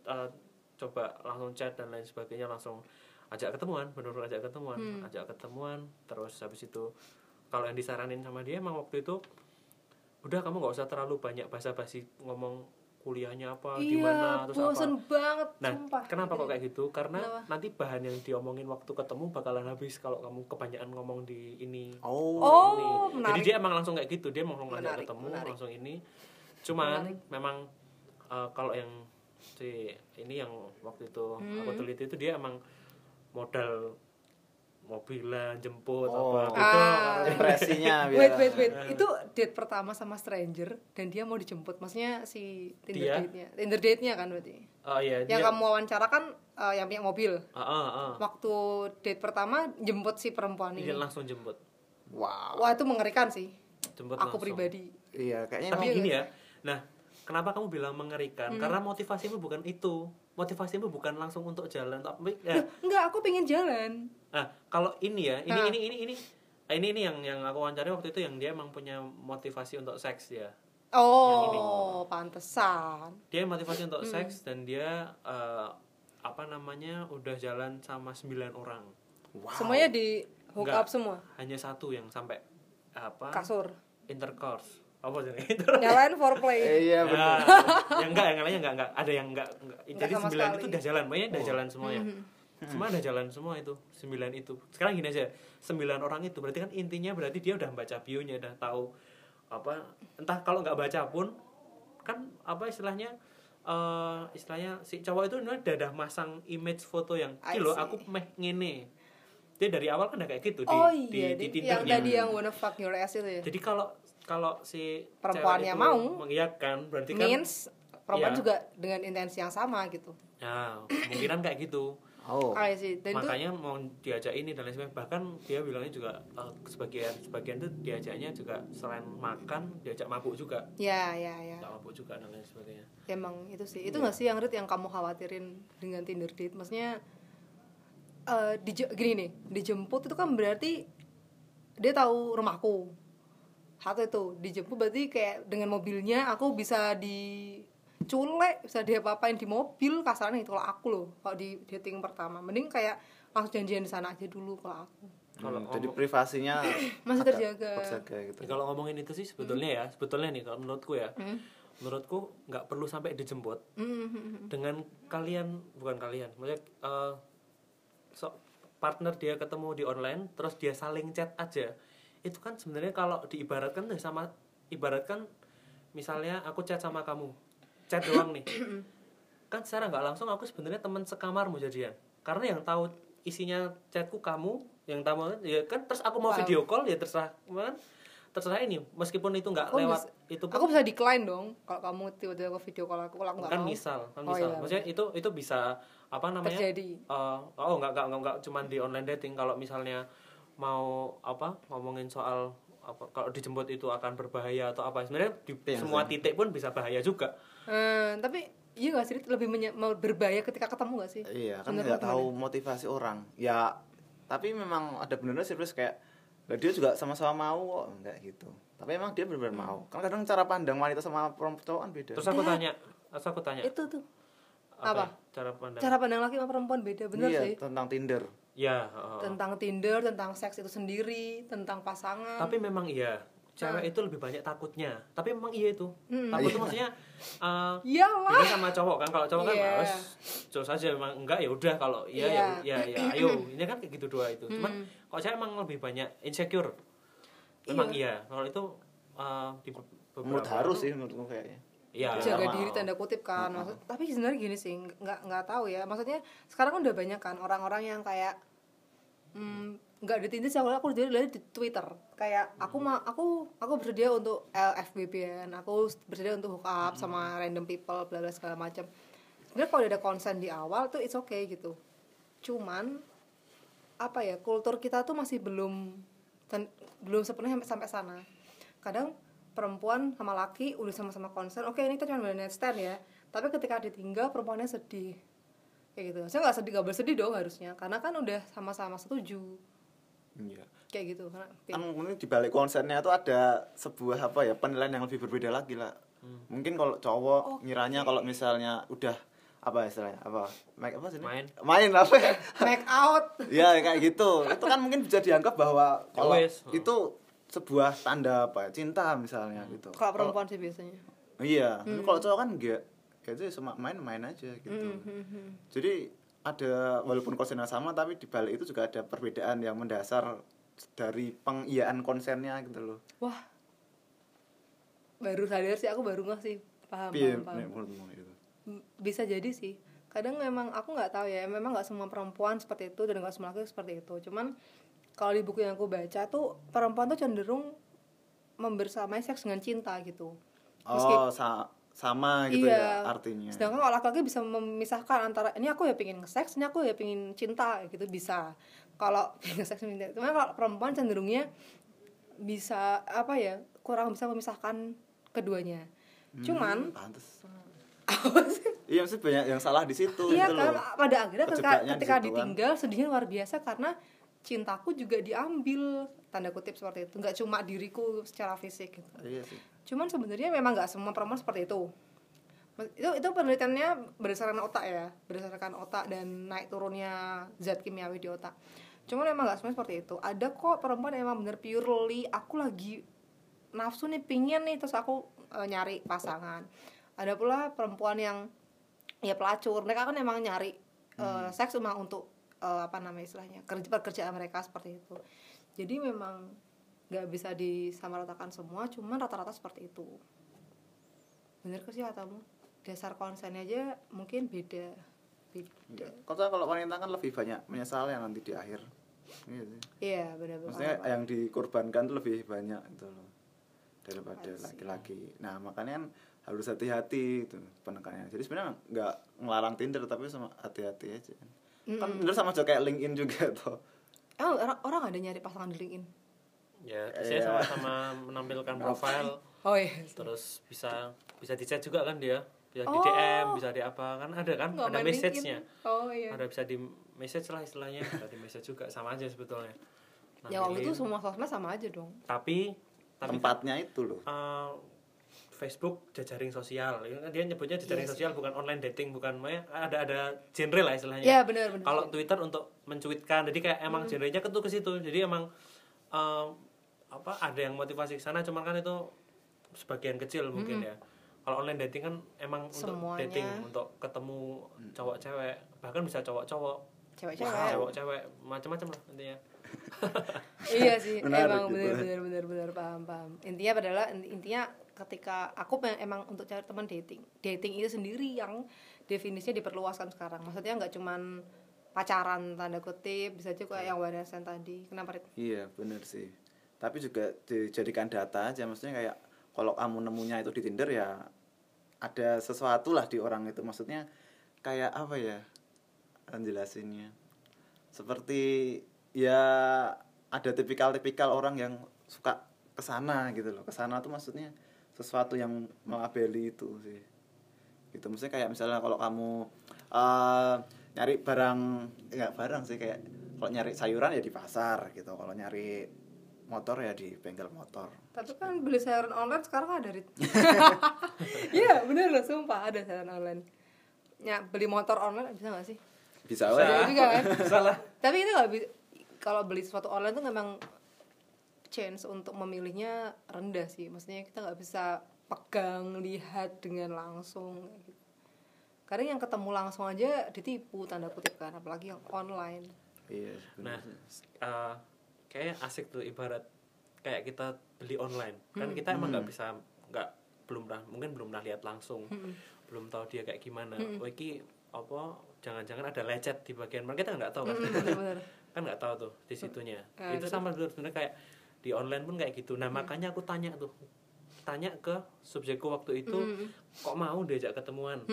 uh, coba langsung chat dan lain sebagainya langsung ajak ketemuan benar-benar ajak ketemuan Hmm. ajak ketemuan terus habis itu kalau yang disaranin sama dia emang waktu itu udah kamu nggak usah terlalu banyak basa-basi ngomong kuliahnya apa iya gimana terus bosen apa banget nah sumpah kenapa kok kayak gitu karena Kenapa? nanti bahan yang diomongin waktu ketemu bakalan habis kalau kamu kebanyakan ngomong di ini oh Oh, ini. jadi dia emang langsung kayak gitu dia mau ngajak Menarik, ketemu menarik. langsung ini cuman Menarik. memang uh, kalau yang si ini yang waktu itu aku Hmm. teliti itu dia emang modal mobilan jemput Oh. apa gitu. Ah. impresinya biar- wait wait. Wait itu date pertama sama stranger dan dia mau dijemput. Maksudnya si Tinder Dia? date-nya. Tinder date-nya kan berarti? Oh iya yang dia kamu wawancara kan eh, yang punya mobil. Ah, ah, ah. waktu date pertama jemput si perempuan dia ini. langsung jemput. Wow. Wah itu mengerikan sih. Jemput aku langsung. pribadi. Iya kayaknya tapi gini ya nah kenapa kamu bilang mengerikan? Karena motivasimu bukan itu. Motivasimu bukan langsung untuk jalan tapi ya, enggak aku pengen jalan. Nah kalau ini ya ini Ah. ini ini ini. Ini ini yang yang aku wawancari waktu itu yang dia emang punya motivasi untuk seks ya oh pantesan. Dia motivasi untuk seks dan dia eh, apa namanya udah jalan sama sembilan orang. Wow. semuanya di hook Enggak. up semua? Hanya satu yang sampai apa? Kasur. Intercourse apa sih <laughs> nyalain foreplay Eh, iya benar Ya, yang enggak, yang lainnya enggak, enggak. Ada yang enggak, enggak. Jadi sembilan sekali. itu udah jalan, pokoknya udah jalan semuanya. Semua udah jalan semua itu, sembilan itu. Sekarang gini aja, sembilan orang itu berarti kan intinya berarti dia udah baca bionya, udah tahu apa. Entah kalau nggak baca pun, kan apa istilahnya, eh istilahnya si cowok itu udah udah masang image foto yang, kilo aku meh ngene. Dia dari awal kan udah kayak gitu di, oh di, iya di, di, Tindernya. yang tadi yang wanna fuck your ass itu ya Jadi kalau kalau si Perempuannya cewek itu mau. mengiyakan berarti kan means perempuan Iya. juga dengan intensi yang sama gitu Nah, kemungkinan kayak gitu. oh I see dan itu Makanya mau diajak ini dan lain sebagainya. Bahkan dia bilangnya juga eh, sebagian sebagian itu diajaknya juga selain makan diajak mabuk juga. ya ya ya Diajak mabuk juga dan lain sebagainya. emang itu sih itu nggak sih yang Rit yang kamu khawatirin dengan Tinder date maksudnya eh dije- gini nih dijemput itu kan berarti dia tahu rumahku satu itu dijemput berarti kayak dengan mobilnya aku bisa diculek bisa diapa-apain di mobil kasarnya itu kalau aku loh kalau di dating pertama mending kayak langsung janjian di sana aja dulu kalau aku Kalau Hmm, jadi privasinya <laughs> Masih terjaga. terjaga gitu Kalau ngomongin itu sih sebetulnya ya, sebetulnya nih kalau menurutku ya, Hmm. menurutku nggak perlu sampai dijemput. Hmm. Dengan kalian bukan kalian, maksudnya eh, so- partner dia ketemu di online, terus dia saling chat aja, itu kan sebenarnya kalau diibaratkan tuh sama ibaratkan misalnya aku chat sama kamu, chat doang nih, <clears throat> kan secara nggak langsung aku sebenarnya teman sekamarmu jadian, karena yang tahu isinya chatku kamu, yang tahu ya kan terus aku mau Paham. video call ya terserah kan? Terserah ini. Meskipun itu nggak lewat bisa- itu pun aku bisa decline dong kalau kamu tiba-tiba ke video call aku. Kalau aku kan mau. misal kan Oh, misal. iya. maksudnya itu itu bisa apa namanya? Terjadi. Eh, oh nggak nggak nggak cuman di online dating. Kalau misalnya mau apa ngomongin soal apa kalau dijemput itu akan berbahaya atau apa. Sebenarnya di Iya, semua sih. titik pun bisa bahaya juga. Eh, tapi iya gak sih lebih mau berbahaya ketika ketemu gak sih? Iya kan nggak tahu motivasi orang. Ya tapi memang ada benernya sih Pris, kayak lah dia juga sama-sama mau kok. Enggak gitu. Tapi emang dia benar-benar mau. Kan kadang cara pandang wanita sama perempuan kan beda. Terus aku tanya terus aku tanya itu tuh apa, apa? cara pandang. Cara pandang laki sama perempuan beda bener iya sih. tentang Tinder. Ya heeh. tentang Tinder tentang seks itu sendiri tentang pasangan. Tapi memang iya cewek itu lebih banyak takutnya. Tapi memang iya itu. Hmm. takut itu maksudnya <laughs> eh, iyalah. beda sama cowok kan? Kalau cowok kan Iya. harus terus aja emang enggak ya udah kalau iya Iya. ya ya ya ayo. Ini kan kayak gitu dua itu. Cuman kalau saya emang lebih banyak insecure? Memang iya, kalau itu eh, di be- beberapa menurut harus sih menurutku kayaknya iya jaga mau. diri tanda kutip kan. Maksud, tapi sebenarnya gini sih nggak nggak tahu ya. Maksudnya sekarang kan udah banyak kan orang-orang yang kayak hmm, nggak di Tinder sih awalnya aku udah lihat di Twitter. Kayak aku mau aku aku bersedia untuk LFBBN aku bersedia untuk hook up sama random people bla bla segala macam. Sebenarnya kalau ada konsen di awal tuh it's okay gitu. Cuman apa ya kultur kita tuh masih belum ten- belum sepenuhnya sampai, sampai sana. Kadang perempuan sama laki udah sama-sama konsen oke ini kita cuma one night stand ya. Tapi ketika ditinggal perempuannya sedih. Kayak gitu. Saya nggak sedih nggak boleh sedih dong harusnya. Karena kan udah sama-sama setuju. Iya. Kayak gitu karena kan mungkin di balik konsennya itu ada sebuah apa ya penilaian yang lebih berbeda lagi lah mungkin kalau cowok ngiranya kalau misalnya udah apa istilahnya apa make apa sih ini? Main. main apa? Make out. <laughs> Ya kayak gitu. Itu kan mungkin bisa dianggap bahwa kalau wes. itu sebuah tanda apa ya, cinta misalnya gitu. Kalau perempuan sih biasanya. Iya tapi kalau cowok kan enggak kayak itu cuma main-main aja gitu. Jadi ada walaupun konsennya sama tapi di balik itu juga ada perbedaan yang mendasar dari pengiyaan konsennya gitu loh. Wah. Baru sadar sih aku baru nggak sih. Paham paham, paham. Itu bisa jadi sih. Kadang memang aku nggak tahu ya memang nggak semua perempuan seperti itu dan nggak semua laki seperti itu. Cuman kalau di buku yang aku baca tuh perempuan tuh cenderung membersamai seks dengan cinta gitu oh sa- sama gitu Iya. ya artinya sedangkan kalau laki-laki bisa memisahkan antara ini aku ya pengen seks ini aku ya pengen cinta gitu bisa kalau <laughs> pengen seks cinta. cuman kalau perempuan cenderungnya bisa apa ya kurang bisa memisahkan keduanya cuman Hmm, pantes <laughs> iya maksudnya banyak yang salah di situ iya gitu kan loh. pada akhirnya ketika, di ketika kan. ditinggal sedihnya luar biasa karena cintaku juga diambil tanda kutip seperti itu. Nggak cuma diriku secara fisik gitu. Iya sih. Cuman sebenarnya memang nggak semua perempuan seperti itu. Itu itu penelitiannya berdasarkan otak ya berdasarkan otak dan naik turunnya zat kimiawi di otak. Cuman memang nggak semua seperti itu. Ada kok perempuan yang emang bener purely aku lagi nafsu nih pingin nih terus aku eh, nyari pasangan. Ada pula perempuan yang ya pelacur. Mereka kan emang nyari eh, seks cuma untuk eh, apa namanya istilahnya kerja pekerjaan mereka seperti itu. Jadi memang nggak bisa disamaratakan semua cuman rata-rata seperti itu. Bener ke sih katamu? Dasar konsennya aja mungkin beda beda. Kota kalau wanita kan lebih banyak menyesal yang nanti di akhir. Iya iya benar-benar maksudnya yang dikorbankan tuh lebih banyak itu loh daripada I see. laki-laki. Nah makanya kan harus hati-hati itu penekanannya jadi sebenarnya nggak ngelarang Tinder tapi sama hati-hati aja kan Tinder sama aja kayak LinkedIn juga <laughs> tuh. Emang orang, orang ada nyari pasangan di LinkedIn? Ya saya Iya. sama-sama menampilkan profil. Oh iya terus bisa bisa di chat juga kan dia. Bisa di Oh. DM bisa di apa. Kan ada kan? Nggak ada message-nya. LinkedIn. oh iya. Ada bisa di message lah istilahnya. Ada di message juga sama aja sebetulnya. Nah, ya waktu itu semua sosmed sama aja dong. Tapi tapi tempatnya itu loh. Eh, Facebook jejaring sosial. Dia nyebutnya jejaring Yes. sosial bukan online dating bukan ada ada genre lah istilahnya. Ya benar benar kalau Twitter untuk mencuitkan jadi kayak emang genrenya ketu ke situ. Jadi emang em, apa ada yang motivasi ke sana cuman kan itu sebagian kecil mungkin ya. Kalau online dating kan emang untuk Semuanya. dating untuk ketemu cowok cewek bahkan bisa cowok cowok cewek-cewek. Cowok cewek macam-macam lah intinya. Iya sih Menarik emang gitu. benar benar benar benar paham paham. Intinya adalah intinya ketika aku emang untuk cari teman dating. Dating itu sendiri yang definisinya diperluaskan sekarang. Maksudnya nggak cuman pacaran tanda kutip bisa juga yang warisan tadi. Kenapa Rit? iya bener sih. Tapi juga dijadikan data aja. Maksudnya kayak kalau kamu nemunya itu di Tinder ya ada sesuatu lah di orang itu. Maksudnya kayak apa ya jelasinnya seperti ya ada tipikal-tipikal orang yang suka ke sana gitu loh. Ke sana tuh maksudnya sesuatu yang melabeli itu sih. Gitu. Maksudnya kayak misalnya kalau kamu eh, nyari barang enggak barang sih kayak kalau nyari sayuran ya di pasar gitu. Kalau nyari motor ya di bengkel motor. Tapi kan beli sayuran online sekarang ada Rit. <laughs> Iya bener loh sumpah ada sayuran online. Ya beli motor online bisa gak sih? Bisa Bisa. Bisa juga kan? Salah tapi itu nggak bisa kalau beli sesuatu online tuh memang chance untuk memilihnya rendah sih maksudnya kita nggak bisa pegang lihat dengan langsung gitu. karena yang ketemu langsung aja ditipu tanda kutip kan apalagi yang online iya Nah, bener. eh kayak asik tuh ibarat kayak kita beli online. Kan kita emang nggak bisa nggak belum pernah mungkin belum pernah lihat langsung. Belum tahu dia kayak gimana. Oh, iki apa jangan-jangan ada lecet di bagian mana kita nggak tahu kan. bener-bener <laughs> kan nggak tahu tuh di situnya. Ah, Itu sama sebenarnya kayak di online pun kayak gitu. Nah, makanya aku tanya tuh. Tanya ke subjekku waktu itu kok mau diajak ketemuan?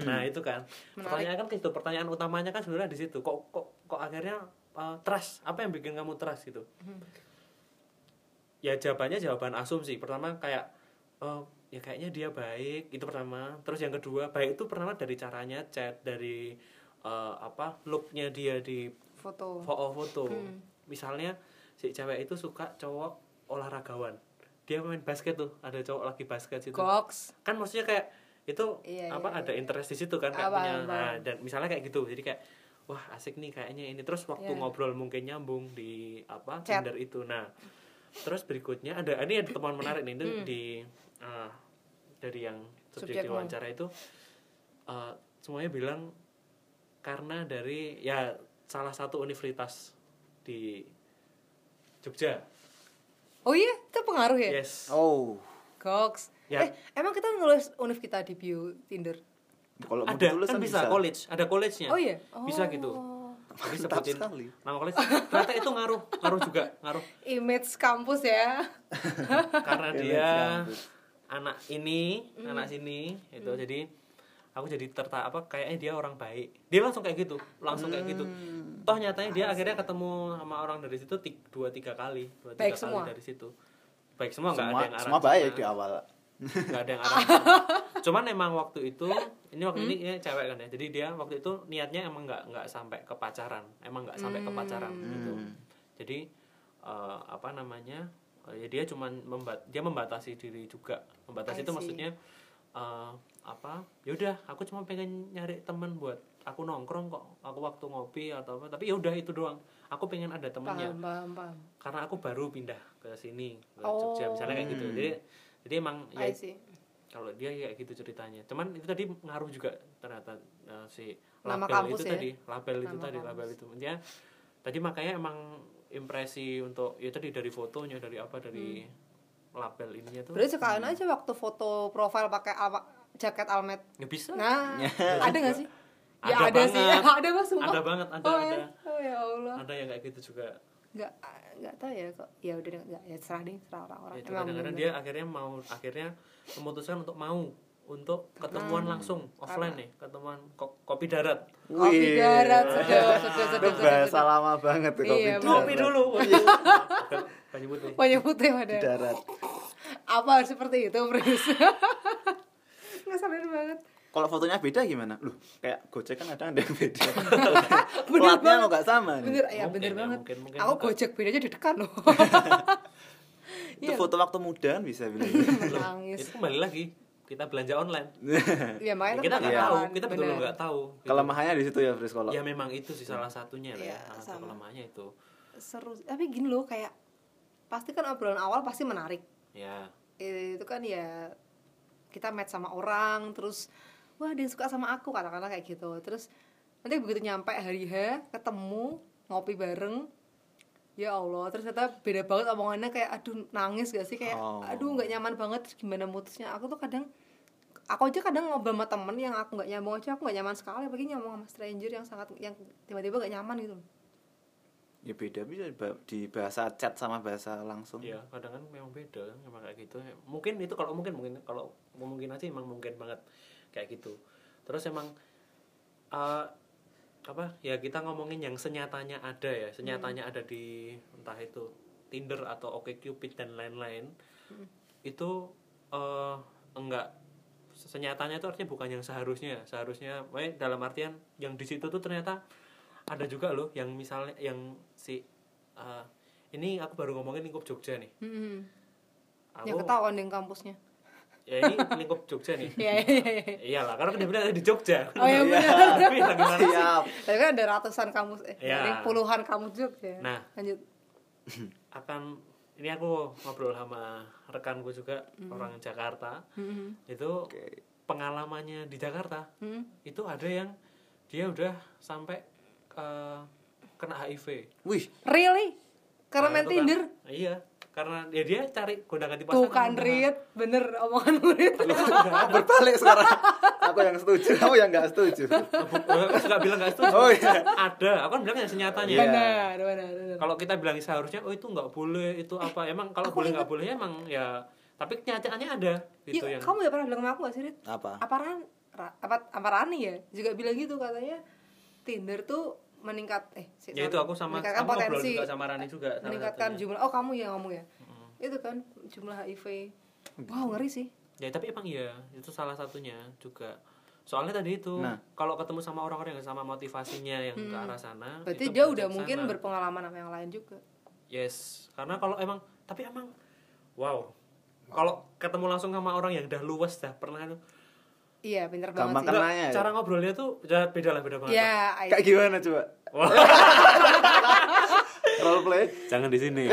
Nah itu kan. Pertanyaan kan itu pertanyaan utamanya kan sebenarnya di situ. Kok kok kok akhirnya uh, trust? Apa yang bikin kamu trust gitu? Ya jawabannya jawaban asumsi. Pertama kayak oh ya kayaknya dia baik. Itu pertama. Terus yang kedua baik itu pertama dari caranya chat dari uh, apa looknya dia di foto. foto-foto misalnya si cewek itu suka cowok olahragawan dia main basket tuh ada cowok lagi basket situ goks kan maksudnya kayak itu Iya, apa iya, ada interest di situ kan kayak Apa, punya apa. nah, dan misalnya kayak gitu jadi kayak wah asik nih kayaknya ini terus waktu Iya. ngobrol mungkin nyambung di apa Chat. Tinder itu nah terus berikutnya ada ini ada teman menarik nih itu Hmm. di ah, dari yang subjek diwawancara itu ah, semuanya bilang karena dari ya salah satu universitas di Jogja. Oh iya itu pengaruh ya? Yes. Oh. Goks. Ya. eh emang kita nulis univ kita di bio tinder? Kalau mau ada ditulis kan bisa, college ada college-nya. Oh iya? Bisa gitu. Oh. Mantap sebutin sekali. nama college. Ternyata itu ngaruh ngaruh juga ngaruh. Image kampus ya. <laughs> Karena dia kampus. anak ini Hmm. anak sini itu jadi aku jadi tertarik apa kayaknya dia orang baik. Dia langsung kayak gitu langsung kayak gitu. Hmm. Toh nyatanya dia akhirnya ketemu sama orang dari situ ti- dua tiga kali. Dua tiga Baik kali semua? dari situ. Baik semua nggak ada yang arah semua sana. baik di awal. Nggak ada yang <laughs> arah cuman emang waktu itu ini waktu ini Hmm? ya, cewek kan ya. Jadi dia waktu itu niatnya emang nggak nggak sampai ke pacaran. Emang nggak sampai ke pacaran Hmm. gitu. Jadi eh, apa namanya eh, ya dia cuman membat dia membatasi diri juga. Membatasi itu maksudnya eh, apa yaudah aku cuma pengen nyari teman buat aku nongkrong kok aku waktu ngopi atau apa tapi ya udah itu doang. Aku pengen ada temennya. Paham paham paham. Karena aku baru pindah ke sini ke Oh. Jogja misalnya kayak gitu. Jadi jadi emang ya kalau dia kayak gitu ceritanya. Cuman itu tadi ngaruh juga ternyata eh, si Nama label kampus itu ya? tadi label itu Nama tadi kampus. label itu. Dia tadi makanya emang impresi untuk ya tadi dari fotonya dari apa dari label ininya tuh. Berarti sekalian aja waktu foto profile pakai alma- jaket almet. Ya bisa. Nah <laughs> ada nggak sih ya Ada ada, sih. banget. <laughs> ada mas sumpah ada banget ada oh, ada. ya. oh ya allah. Ada yang kayak gitu juga. Nggak nggak tahu ya kok. Ya udah nggak ya serah deh serah orang-orang. Ya, itu Emang kadang-kadang bener-bener. dia akhirnya mau akhirnya memutuskan untuk mau untuk ketemuan langsung offline nih ketemuan ko- kopi darat. Kopi Wih. darat sudah sudah itu sudah sudah bahasa sudah lama banget tuh Iya, kopi bener. darat. kopi dulu. Banyak putih banyak putih di pada darat. Apa harus seperti itu Pris <laughs> nggak sadar banget kalau fotonya beda gimana? Loh, kayak Gojek kan ada ada yang beda. <laughs> Bener Platnya banget. nggak sama nih. bener ya Mungkin bener ya, banget mungkin- mungkin aku juga. gojek bedanya di dekat loh <laughs> Itu Iya. foto waktu muda kan bisa bilang. <laughs> nangis itu kembali lagi kita belanja online ya makanya Ya, kita nggak Iya. tahu kita betul nggak tahu gitu. Kelemahannya di situ ya, Fris kalau. ya memang itu sih salah satunya lah ya Iya, salah kelemahannya itu seru tapi gini loh kayak pasti kan obrolan awal pasti menarik ya itu kan ya kita match sama orang terus wah dia suka sama aku katakanlah kayak gitu. Terus nanti begitu nyampe hari H ketemu ngopi bareng ya Allah. Terus ternyata beda banget omongannya kayak aduh nangis gak sih? Kayak Oh. aduh nggak nyaman banget terus gimana mutusnya? Aku tuh kadang aku aja kadang ngobrol sama temen yang aku nggak nyambung aja aku nggak nyaman sekali. Apalagi nyambung sama stranger yang sangat yang tiba-tiba gak nyaman gitu. Ya beda. Bisa di bahasa chat sama bahasa langsung. ya kadang kan memang beda kan memang kayak gitu. Mungkin itu kalau mungkin mungkin kalau mungkin aja emang mungkin banget kayak gitu. Terus emang eh, apa ya kita ngomongin yang senyatanya ada ya senyatanya ada di entah itu Tinder atau OkCupid dan lain-lain itu eh, enggak senyatanya itu artinya bukan yang seharusnya seharusnya makanya dalam artian yang di situ tuh ternyata ada juga loh yang misalnya yang si eh, ini aku baru ngomongin lingkup Jogja nih. Hmm. aku yang ketahuan di kampusnya ya ini lingkup Jogja nih Iya iya iya. iyalah karena dia bilang ada di Jogja Oh <laughs> iya benar. tapi lah gimana sih Siap. Tapi kan ada ratusan kampus eh Iya. dari puluhan kampus juga ya. Nah. lanjut. <clears throat> akan ini aku ngobrol sama rekanku juga Hmm. orang Jakarta Hmm. itu Oke. pengalamannya di Jakarta Hmm. itu ada yang dia udah sampai eh, kena HIV Wih, Really? Karena Nah, main kan- Tinder? iya karena ya dia cari gonta ganti Tuh pasangan kan Rit, bener omongan Rit. <laughs> berbalik sekarang. Aku yang setuju, kamu yang nggak setuju. aku nggak bilang nggak setuju Oh, iya. ada aku kan bilang yang senyatanya Iya. Benar, benar, benar. kalau kita bilang seharusnya oh itu nggak boleh itu apa emang kalau boleh nggak boleh emang ya tapi kenyataannya ada gitu Iya, yang kamu ya pernah bilang sama aku gak sih Rit? Apa? Apa Ran, Ra- apa, apa Rani ya? Juga bilang gitu katanya Tinder tuh meningkat eh si- ya itu aku sama meningkatkan aku ngobrol potensi. juga sama Rani juga meningkatkan satunya. jumlah oh kamu ya ngomong ya? Itu kan jumlah HIV. Wow ngeri sih. Ya tapi emang iya itu salah satunya juga. Soalnya tadi itu Nah. kalau ketemu sama orang-orang yang sama motivasinya yang ke arah sana Hmm. berarti dia udah mungkin sana. berpengalaman sama yang lain juga. Yes karena kalau emang tapi emang wow. Kalau ketemu langsung sama orang yang udah luas dah pernah itu iya pinter Gampang banget sih kenanya ya? cara ngobrolnya tuh ya beda lah beda banget ya I- Kayak gimana coba? <laughs> Role play? jangan di sini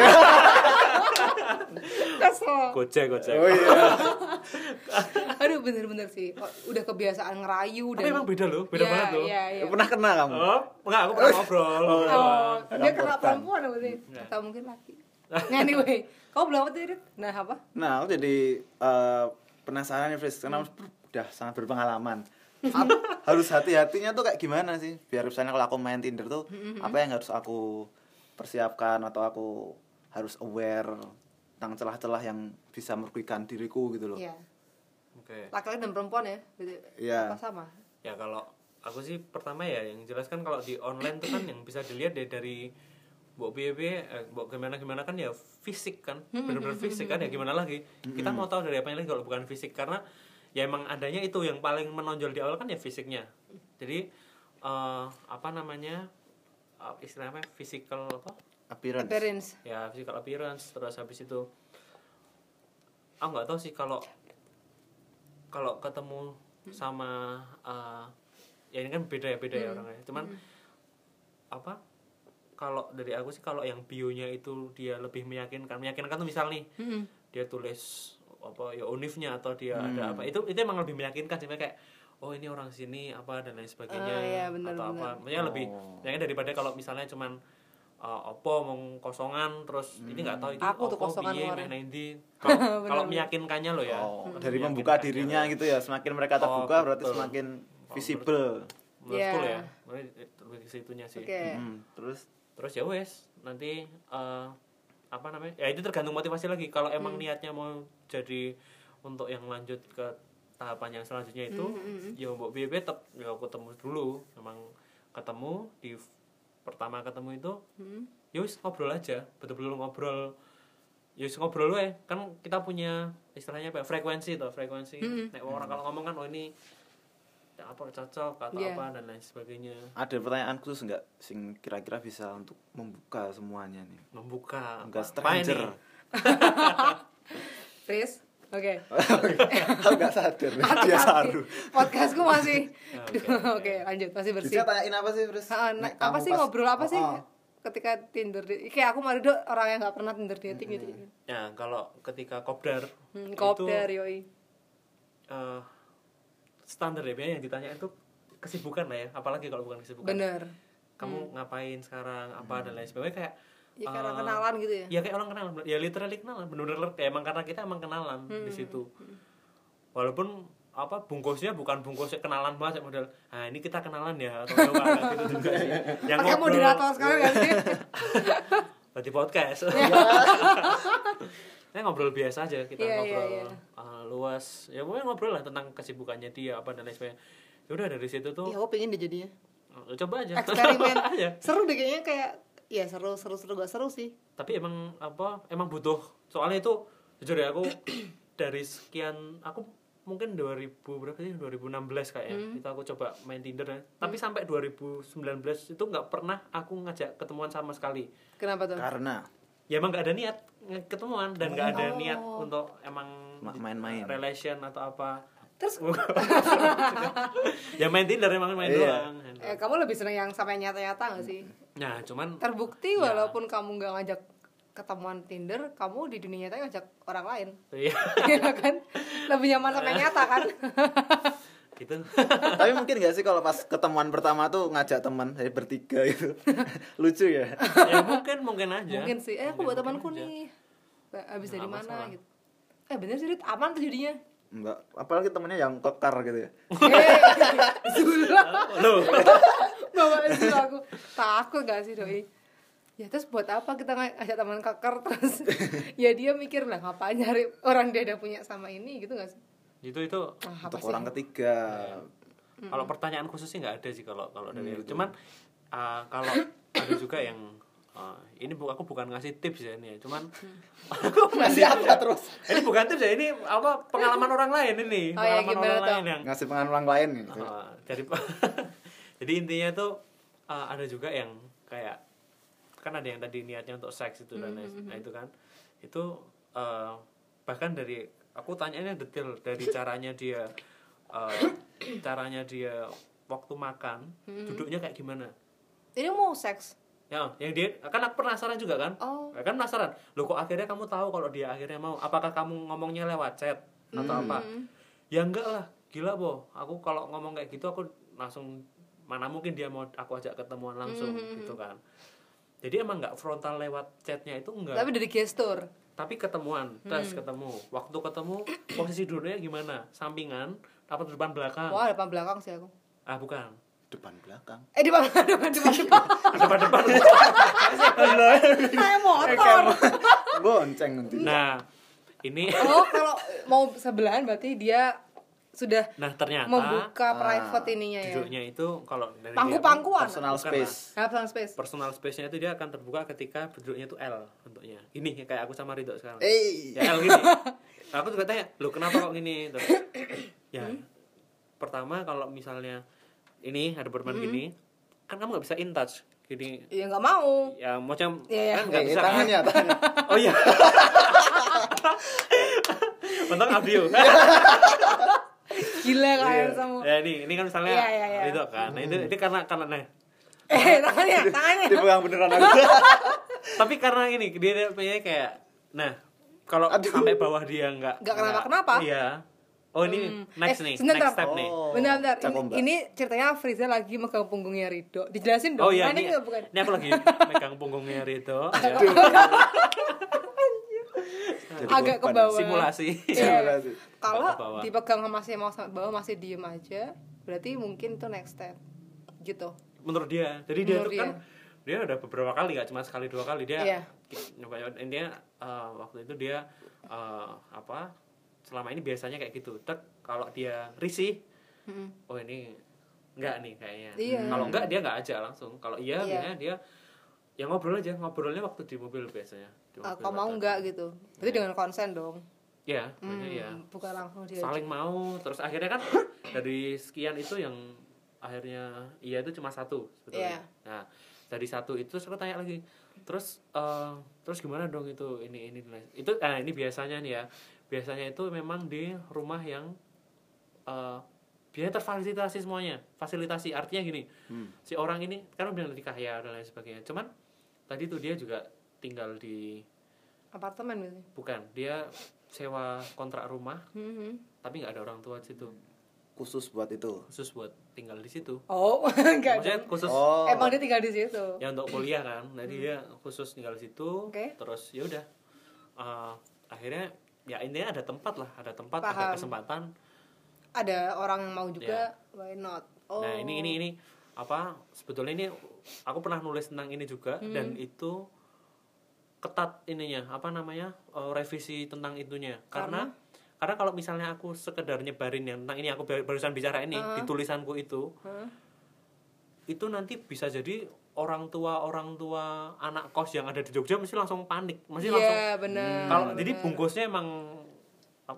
kesel gojek gojek Oh iya. <laughs> aduh bener-bener sih Oh, udah kebiasaan ngerayu tapi dan emang beda loh beda Iya, banget loh iya, iya. Pernah kena kamu? oh enggak aku pernah ngobrol Oh, dia kena perempuan apa sih? Atau mungkin laki. anyway, kamu belum apa tadi? Nah, apa? Nah, aku jadi eh, penasaran nih, Fris, karena udah sangat berpengalaman. <laughs> Harus hati-hatinya tuh kayak gimana sih? Biar misalnya kalau aku main Tinder tuh, apa yang harus aku persiapkan atau aku harus aware tentang celah-celah yang bisa merugikan diriku gitu loh. Iya. oke Laki-laki dan perempuan ya? Berarti Iya. Apa sama? ya kalau aku sih pertama ya yang jelas kan kalau di online tuh kan yang bisa dilihat ya dari Mbok piye, eh, mbok gimana gimana kan ya fisik kan, benar-benar fisik kan ya gimana lagi? Kita mau tahu dari apa lagi kalau bukan fisik karena ya emang adanya itu yang paling menonjol di awal kan ya fisiknya. Jadi eh, apa namanya eh, istilahnya physical apa? appearance Appearance. Ya physical appearance terus habis itu aku nggak tahu sih kalau kalau ketemu sama eh, ya ini kan beda ya beda ya orangnya. Cuman apa kalau dari aku sih kalau yang bionya itu dia lebih meyakinkan meyakinkan tuh misal nih Mm-mm. dia tulis apa ya unifnya atau dia ada apa. Itu itu emang lebih meyakinkan sih kayak oh ini orang sini apa dan lain sebagainya Ah, iya, benar, atau benar. apa maksudnya lebih Oh. ya daripada kalau misalnya cuman uh, opo mau kosongan terus ini nggak tahu itu Aku tuh opo kosongan piye meh nendi kalau meyakinkannya loh ya. Oh, dari membuka dirinya gitu. ya semakin mereka Oh, terbuka berarti betul. semakin Oh, visible. Menurutku Iya. ya lebih situnya sih. Oke. Hmm, terus? Terus ya wes nanti eh, apa namanya ya itu tergantung motivasi lagi kalau emang Hmm. niatnya mau jadi untuk yang lanjut ke tahapan yang selanjutnya itu Hmm, ya mbok piye tetap ya ketemu dulu memang ketemu di pertama ketemu itu Hmm. ya wis ngobrol aja betul-betul ngobrol ya wis ngobrol ya kan kita punya istilahnya apa ya, frekuensi tuh frekuensi Hmm. nek orang kalau ngomong kan oh ini ya apa cocok atau Iya. apa dan lain sebagainya ada pertanyaan khusus nggak sing kira-kira bisa untuk membuka semuanya nih membuka Enggak stranger Riz. <laughs> Oke. <laughs> Aku nggak sadar dia saru Podcastku masih. <laughs> Duh, oke, Oke, lanjut masih bersih. bisa tanyain apa sih terus Ah, nah, apa sih ngobrol apa sih ketika Tinder di- kayak aku kemarin tuh orang yang nggak pernah Tinder dating gitu. Ya, kalau ketika kopdar Hmm, itu kopdar yoi. eh, standar ya biasanya yang ditanya itu kesibukan lah ya, apalagi kalau bukan kesibukan. Bener. Kamu ngapain sekarang, apa dan lain sebagainya kayak Ya kayak orang eh, kenalan gitu ya. Ya kayak orang kenalan, ya literally kenalan, bener-bener kayak emang karena kita emang kenalan Hmm, di situ. Walaupun apa bungkusnya bukan bungkus kenalan banget model nah ini kita kenalan ya atau apa gitu juga sih <laughs> yang ngobrol moderator sekarang gak sih? <laughs> Tadi podcast. <laughs> Nah, ngobrol biasa aja kita Iya, iya, ngobrol iya. uh, luas. Ya pokoknya ngobrol lah tentang kesibukannya dia apa dan lain sebagainya. Ya udah dari situ tuh Iya, aku pengen deh jadinya. uh, coba aja. Eksperimen. Aja. <laughs> seru deh kayaknya kayak ya seru seru seru gak seru sih. Tapi emang apa? Emang butuh. Soalnya itu jujur ya aku <clears throat> dari sekian aku mungkin 2000 berapa sih 2016 kayaknya Hmm. itu aku coba main Tinder ya. Tapi sampai 2019 itu nggak pernah aku ngajak ketemuan sama sekali. Kenapa tuh? karena ya emang gak ada niat ketemuan dan gak ada Oh. niat untuk emang Ma- main-main. relation atau apa Terus <laughs> ya main Tinder emang main Iya. doang eh, kamu lebih seneng yang sampai nyata-nyata gak sih? nah cuman Terbukti Ya. walaupun kamu nggak ngajak ketemuan Tinder, kamu di dunia nyata ngajak orang lain. iya <laughs> Iya kan? Lebih nyaman sampai nyata kan? <laughs> gitu <laughs> tapi mungkin gak sih kalau pas ketemuan pertama tuh ngajak teman saya bertiga gitu <laughs> lucu ya ya mungkin mungkin aja Mungkin sih. Eh, aku buat temanku nih. Habis dari mana masalah. gitu. Eh, bener sih, Rit. aman tuh jadinya. enggak apalagi temennya yang kekar gitu ya <laughs> Sulah. loh Bawa itu aku. Takut gak sih, Doi? Ya terus buat apa kita ng- ajak teman keker terus ya dia mikir lah ngapain nyari orang dia udah punya sama ini gitu gak sih? Itu itu Ah, untuk sih? orang ketiga. Kalau pertanyaan khusus sih nggak ada sih kalau kalau dari aku. cuman uh, kalau ada juga yang uh, ini bu aku bukan ngasih tips ya ini ya. Cuman <laughs> masih apa terus? Ini bukan tips ya ini apa pengalaman orang lain ini. Oh, ya, pengalaman gimana orang tuh? lain yang ngasih pengalaman lain gitu. Uh, jadi <laughs> jadi intinya tuh uh, ada juga yang kayak kan ada yang tadi niatnya untuk seks itu dan lain- nah itu kan. Itu uh, bahkan dari aku tanyanya detail dari <laughs> caranya dia uh, caranya dia waktu makan duduknya kayak gimana? Ini mau seks. ya yang dia kan aku penasaran juga kan? Oh. Ya kan penasaran? Loh kok akhirnya kamu tahu kalau dia akhirnya mau? Apakah kamu ngomongnya lewat chat atau apa? Ya enggak lah. Gila boh aku kalau ngomong kayak gitu aku langsung mana mungkin dia mau aku ajak ketemuan langsung gitu kan? Jadi emang nggak frontal lewat chatnya itu enggak. Tapi dari gestur. Tapi ketemuan tes ketemu. Waktu ketemu <clears throat> posisi duduknya gimana? Sampingan apa depan belakang. Wah, depan belakang sih aku. ah bukan. Depan belakang. Eh, depan depan depan <laughs> depan. depan depan. Kayak motor. bonceng nanti. Nah ini Oh, kalau mau sebelahan berarti dia sudah nah ternyata membuka ah, private ininya ya. duduknya itu kalau dari pangku-pangkuan. personal Bukan space. Ah, personal space. personal space-nya itu dia akan terbuka ketika bentuknya itu L bentuknya. Ini kayak aku sama Ridho sekarang. Eh ya L gini. <laughs> Aku juga tanya lo kenapa kok gini? Terus, <coughs> ya pertama kalau misalnya ini ada berteman gini kan kamu nggak bisa in touch. Gini. Ya nggak mau. Ya macam Iya, iya. kan nggak Eh, bisa kan? tangannya tangannya <laughs> oh iya. <laughs> Untung audio gila kan sama ya ini ini kan misalnya Iya, iya, iya. itu kan nah, itu, ini karena karena nah eh tangannya <laughs> tangannya dipegang beneran <laughs> aku tapi karena ini dia punya kayak nah kalau sampai bawah dia nggak Nggak kenapa-kenapa. iya oh ini Hmm. next Eh, nih sebentar. next step nih Oh, Bentar, bentar. Cak Ini, ini ceritanya Friza lagi megang punggungnya Rido. Dijelasin dong. oh iya ini, nggak, bukan? ini aku lagi <laughs> megang punggungnya Rito ya. Jadi Agak ke bawah. simulasi Iya. Simulasi. Kalau dipegang masih mau sampai bawah masih diem aja, berarti mungkin itu next step. Gitu. menurut dia jadi dia Menurut tuh kan dia udah beberapa kali gak cuma sekali dua kali dia Iya. nyoba intinya eh, waktu itu dia eh, apa selama ini biasanya kayak gitu Tek, kalau dia risih Mm-mm. oh ini enggak nih kayaknya Iya. kalau enggak dia enggak aja langsung kalau iya, Iya. biasanya dia ya ngobrol aja. Ngobrolnya waktu di mobil biasanya. Di Ah, mobil kau mau atau- nggak gitu? Berarti dengan konsen dong. ya Hmm, ya Bukan langsung dia. saling mau terus akhirnya kan <coughs> dari sekian itu yang akhirnya iya itu cuma satu sebetulnya. Iya. nah dari satu itu aku tanya lagi terus eh, terus gimana dong itu? Ini ini itu eh, ini biasanya nih ya. Biasanya itu memang di rumah yang eh biasanya terfasilitasi semuanya fasilitasi artinya gini Hmm. si orang ini kan udah bilang nikah ya dan lain sebagainya cuman tadi tuh dia juga tinggal di Apartemen biasanya. bukan dia sewa kontrak rumah Mhm. tapi nggak ada orang tua di situ khusus buat itu khusus buat tinggal di situ Oh, <laughs> enggak. maksudnya khusus oh Emang dia tinggal di situ. ya untuk kuliah kan jadi dia khusus tinggal di situ Oke. terus ya udah Eh, akhirnya ya intinya ada tempat lah ada tempat Paham. ada kesempatan Ada orang yang mau juga, why not? Oh. nah ini ini ini apa sebetulnya ini aku pernah nulis tentang ini juga Hmm. dan itu ketat ininya apa namanya eh, revisi tentang itunya karena karena kalau misalnya aku sekedar nyebarin yang tentang ini aku bar- barusan bicara ini di tulisanku itu Hah? itu nanti bisa jadi orang tua orang tua anak kos yang ada di Jogja mesti langsung panik mesti langsung Iya, benar. kalau jadi benar. bungkusnya emang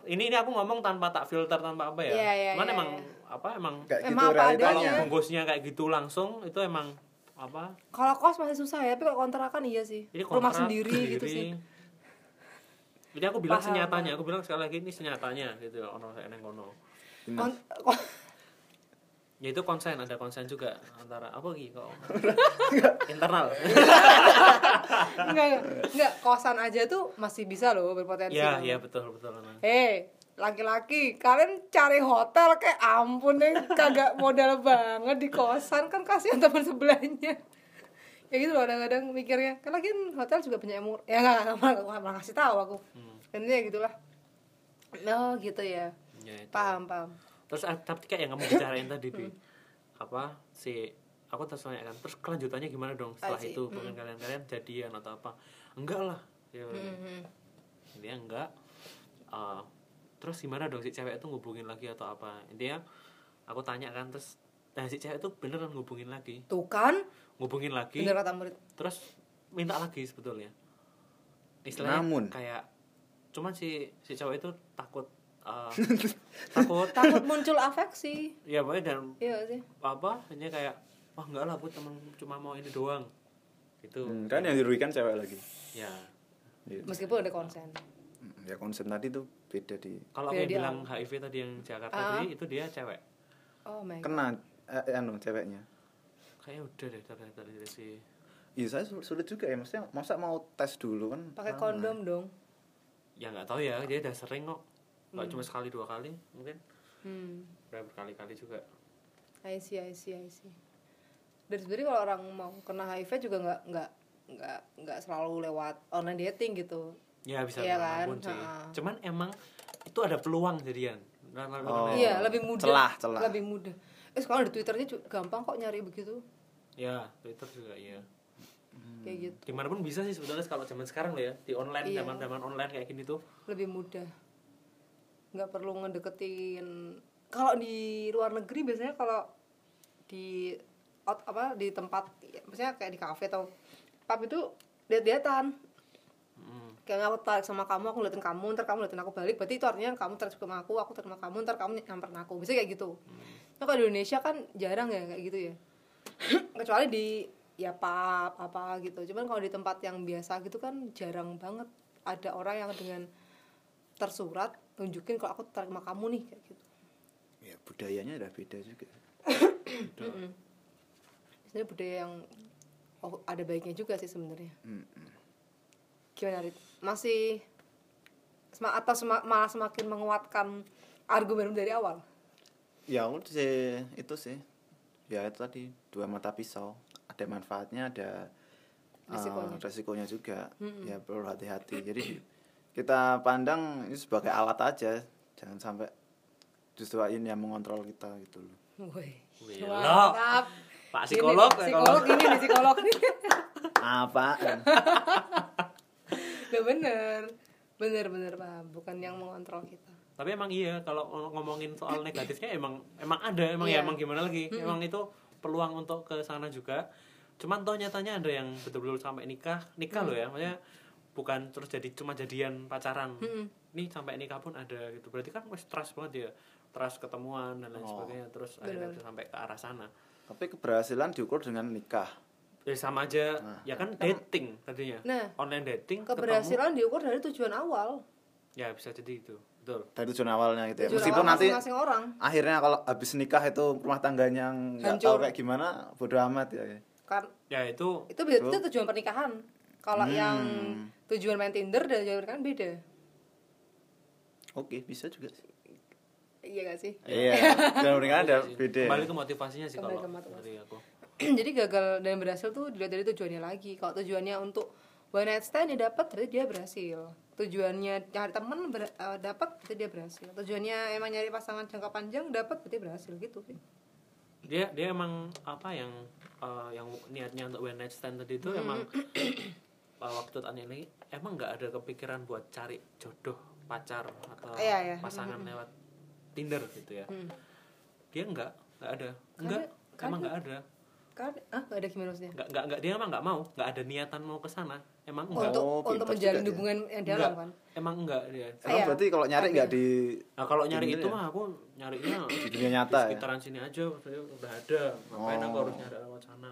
ini ini aku ngomong tanpa tak filter tanpa apa ya Iya, iya, cuman iya, emang iya. apa emang kayak Emang gitu apa kalau adanya. realitanya bungkusnya kayak gitu langsung itu emang apa Kalau kos masih susah ya, tapi kalau kontrakan iya sih. ini Rumah kontrak sendiri, gitu sih. jadi aku bilang Paham, senyatanya aku bilang sekali lagi ini senyatanya gitu ono saya neng kono Kon- <laughs> kon- ya itu konsen ada konsen juga antara apa gitu kok <laughs> internal <laughs> enggak, enggak, enggak, kosan aja tuh masih bisa loh berpotensi. ya ya betul betul. Hei, laki-laki, kalian cari hotel kayak ampun deh, kagak modal banget di kosan kan kasihan teman sebelahnya. Ya gitu loh kadang-kadang mikirnya, kan lagi hotel juga punya yang murah. Ya enggak, enggak, enggak ngasih tahu aku. Hmm. Intinya gitulah. Oh gitu ya. Ya, itu. Paham, paham. Terus ah, tapi kayak yang kamu bicarain tadi bi. Apa si aku terus tanya kan terus kelanjutannya gimana dong setelah I see. itu? Pengen kalian kalian jadian atau apa? Enggak lah ya. Mhm. intinya enggak. Ah, terus gimana dong si cewek itu ngubungin lagi atau apa? Intinya aku tanya kan terus nah si cewek itu beneran ngubungin lagi? Tuh kan, ngubungin lagi. Bener kata murid. terus minta lagi sebetulnya. Istilahnya Namun. kayak cuman si si cowok itu takut ah, <laughs> takut Takut muncul afeksi. ya pokoknya dan Iya sih. apa hanya kayak wah enggak lah aku teman cuma mau ini doang gitu Hmm, kan yang dirugikan cewek lagi ya Iya. Meskipun ada konsen. Hmm, ya konsep tadi tuh beda di kalau aku yang dia. bilang HIV tadi yang Jakarta Ah. tadi itu dia cewek Oh my god. kena eh, anu ceweknya kayaknya udah deh dari dari, dari si Iya saya sul- sulit juga ya maksudnya masa mau tes dulu kan Pakai kondom dong. ya nggak tahu ya dia udah sering kok nggak cuma sekali dua kali mungkin Hmm. udah berkali-kali juga I see, I see, I see. Dan sebenarnya kalau orang mau kena HIV juga nggak nggak nggak nggak selalu lewat online dating gitu. ya bisa Iya di mana pun kan? sih Ha-ha. cuman emang itu ada peluang jadian Nah, nah, Oh. nah, Iya, lebih mudah. celah, celah. Lebih mudah. Eh sekarang di Twitternya juga gampang kok nyari begitu. ya Twitter juga iya Kayak gitu. di mana pun bisa sih sebetulnya kalau zaman sekarang loh ya di online Iya. zaman zaman online kayak gini tuh Lebih mudah. Nggak perlu ngedeketin. Kalau di luar negeri biasanya kalau di out, apa di tempat ya, misalnya kayak di kafe atau pub itu lihat-lihatan Hmm. kayak aku tarik sama kamu aku liatin kamu ntar kamu liatin aku balik berarti itu artinya kamu tarik sama aku aku tarik sama kamu ntar kamu nyamperin aku. Bisa kayak gitu. Nah, kalau di Indonesia kan jarang ya kayak gitu ya. <clears throat> Kecuali di ya pub apa gitu. Cuman kalau di tempat yang biasa gitu kan jarang banget ada orang yang dengan tersurat nunjukin kalau aku tarik sama kamu nih kayak gitu. Ya budayanya udah beda juga. <coughs> Sebenarnya budaya yang oh, ada baiknya juga sih sebenarnya. Mm-mm. gimana Rit? masih atau sema- malah semakin menguatkan argumen dari awal? Ya aku sih itu sih. Ya itu tadi dua mata pisau. Ada manfaatnya ada uh, Resikonya. resikonya juga. Ya perlu hati-hati. Jadi kita pandang ini sebagai alat aja. Jangan sampai justru ini yang mengontrol kita gitu loh. Woi, Wih, mantap. Pak Ini psikolog ya, psikolog. ini nih psikolog nih. apa Gak bener, bener bener paham. Bukan yang mengontrol kita. tapi emang iya kalau ngomongin soal negatifnya emang emang ada. Emang ya Iya. emang gimana lagi? Emang itu peluang untuk ke sana juga. Cuman toh nyatanya ada yang betul-betul sampai nikah. Nikah loh ya maksudnya bukan terus jadi cuma jadian pacaran. Ini sampai nikah pun ada gitu. Berarti kan wes trust banget ya. Trust ketemuan dan lain Oh. sebagainya terus akhirnya bisa sampai ke arah sana. Tapi keberhasilan diukur dengan nikah. Ya sama aja. Ya kan dating tadinya. Nah, online dating ketemu. Keberhasilan diukur dari tujuan awal. ya bisa jadi itu. Betul. Dari tujuan awalnya gitu ya. Tujuan meskipun awal nanti masing-masing orang. akhirnya kalau habis nikah itu rumah tangganya nggak tahu kayak gimana bodo amat ya. Kan ya itu itu beda- itu tujuan pernikahan. Kalau Hmm. yang tujuan main Tinder dan tujuan pernikahan beda. oke bisa juga sih Iya gak sih? iya <laughs> tujuan pernikahan ada beda kembali ke motivasinya sih Kembali kalau ke motivasi. dari aku <clears throat> Jadi gagal dan berhasil tuh dilihat dari tujuannya lagi. Kalau tujuannya untuk one night stand ya dapat berarti dia berhasil. Tujuannya nyari temen ber, eh, dapat berarti dia berhasil. Tujuannya emang nyari pasangan jangka panjang dapat berarti berhasil gitu sih. dia dia emang apa yang eh, yang niatnya untuk one night stand tadi itu emang eh, <clears throat> waktu tanya ini emang nggak ada kepikiran buat cari jodoh pacar atau Iya, iya. <laughs> pasangan lewat Tinder gitu ya Hmm. dia nggak nggak ada nggak Nggak emang ada. nggak ada Kan ah gak ada gimana maksudnya? nggak nggak nggak dia emang nggak mau nggak ada niatan mau ke sana emang enggak Untuk Oh, untuk menjalin hubungan yang dalam kan. emang enggak dia emang Iya. berarti kalau nyari nggak di nah kalau nyari itu ya? mah aku nyarinya di dunia nyata di ya sekitaran sini aja udah ada ngapain aku Oh. harus nyari lewat sana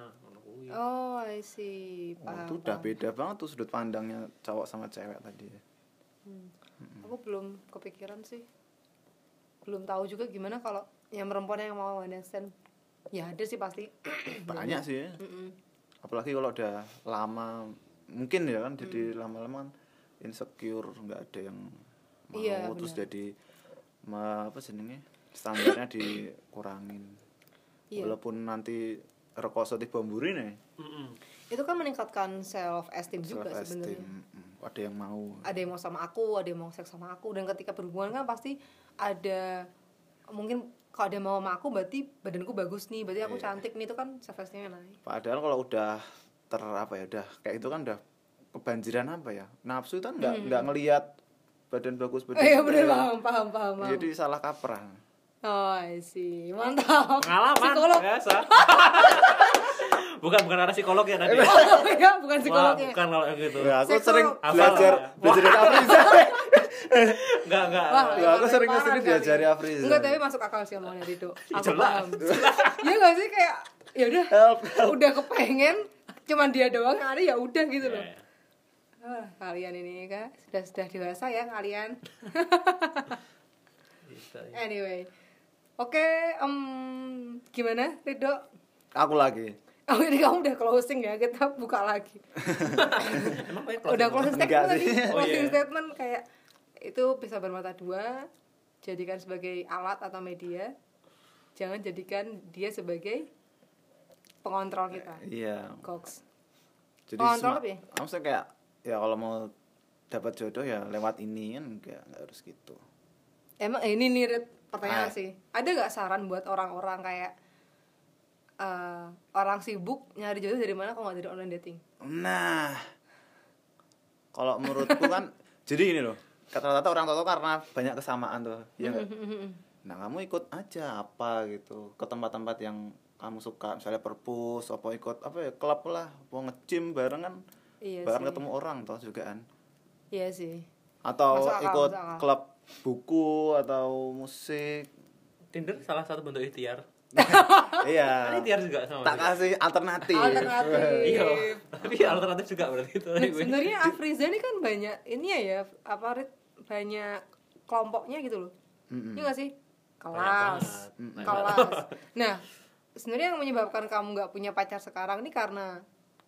Kuwi. Oh, I see. Oh, Paham. itu udah beda banget tuh sudut pandangnya cowok sama cewek tadi ya. Aku belum kepikiran sih. Belum tahu juga gimana kalau yang perempuan yang mau one night stand. Ya ada sih pasti. <coughs> banyak sih ya. Apalagi kalau udah lama mungkin ya kan Hmm. jadi lama-lama kan insecure nggak ada yang mau Iya, terus jadi ma- apa senengnya standarnya <coughs> dikurangin Iya. walaupun nanti rekoso di bamburi nih Mm-mm. Itu kan meningkatkan self esteem juga self esteem sebenarnya. Mm, ada yang mau Ada yang mau sama aku, ada yang mau seks sama aku dan ketika berhubungan kan pasti ada mungkin kalau ada yang mau sama aku berarti badanku bagus nih, berarti aku Iya. cantik nih itu kan self esteemnya naik. padahal kalau udah ter apa ya udah kayak itu kan udah kebanjiran apa ya nafsu kan nggak nggak ngelihat badan bagus Oh badan iya jelek. bener paham, paham, paham. paham. jadi salah kaprah Oh, I see. Mantap. pengalaman Psikolog. biasa <laughs> bukan bukan arah psikolog ya tadi Oh iya, bukan Wah, psikolognya. bukan kalau yang gitu Ya, aku Psikolog. sering belajar ya. belajar dari <laughs> Afriza. enggak enggak Wah, Ya, aku sering kali. diajari Afriza. Enggak, tapi masuk akal sih omongannya Rido. Aku paham. <laughs> Iya enggak sih kayak ya udah udah kepengen cuman dia doang yang ada ya udah gitu loh. Ya, ya. Ah, kalian ini kan sudah sudah dewasa ya kalian. Ya. anyway. Oke, em, gimana Rido? Aku lagi. Oh ini kamu udah closing ya, kita buka lagi. <laughs> emang udah closing statement tadi. Oh, closing iya. statement kayak itu bisa bermata dua jadikan sebagai alat atau media jangan jadikan dia sebagai pengontrol kita Iya. Cox Jadi Pengontrol apa ya? Maksudnya kayak ya kalau mau dapat jodoh ya lewat ini kan enggak enggak harus gitu. emang eh, ini nih pertanyaan Ah. sih ada nggak saran buat orang-orang kayak eh, orang sibuk nyari jodoh dari mana kalau nggak dari online dating Nah, kalau menurutku kan <laughs> jadi ini loh. Kata-kata orang tua tuh karena banyak kesamaan tuh. Iya enggak? nah kamu ikut aja apa gitu ke tempat-tempat yang kamu suka misalnya perpus apa ikut apa ya klub lah mau nge-gym bareng kan Iya bareng sih. ketemu orang toh juga kan Iya sih. atau akal, ikut akal. klub buku atau musik Tinder salah satu bentuk ikhtiar <laughs> iya Kan ikhtiar juga sama tak juga. kasih alternatif Alternatif. iya tapi alternatif juga berarti itu Nah, sebenarnya Afriza ini kan banyak ini ya ya apa banyak kelompoknya gitu loh. Mm-mm. Iya gak sih? Kelas. Kelas. Nah, sebenarnya yang menyebabkan kamu nggak punya pacar sekarang ini karena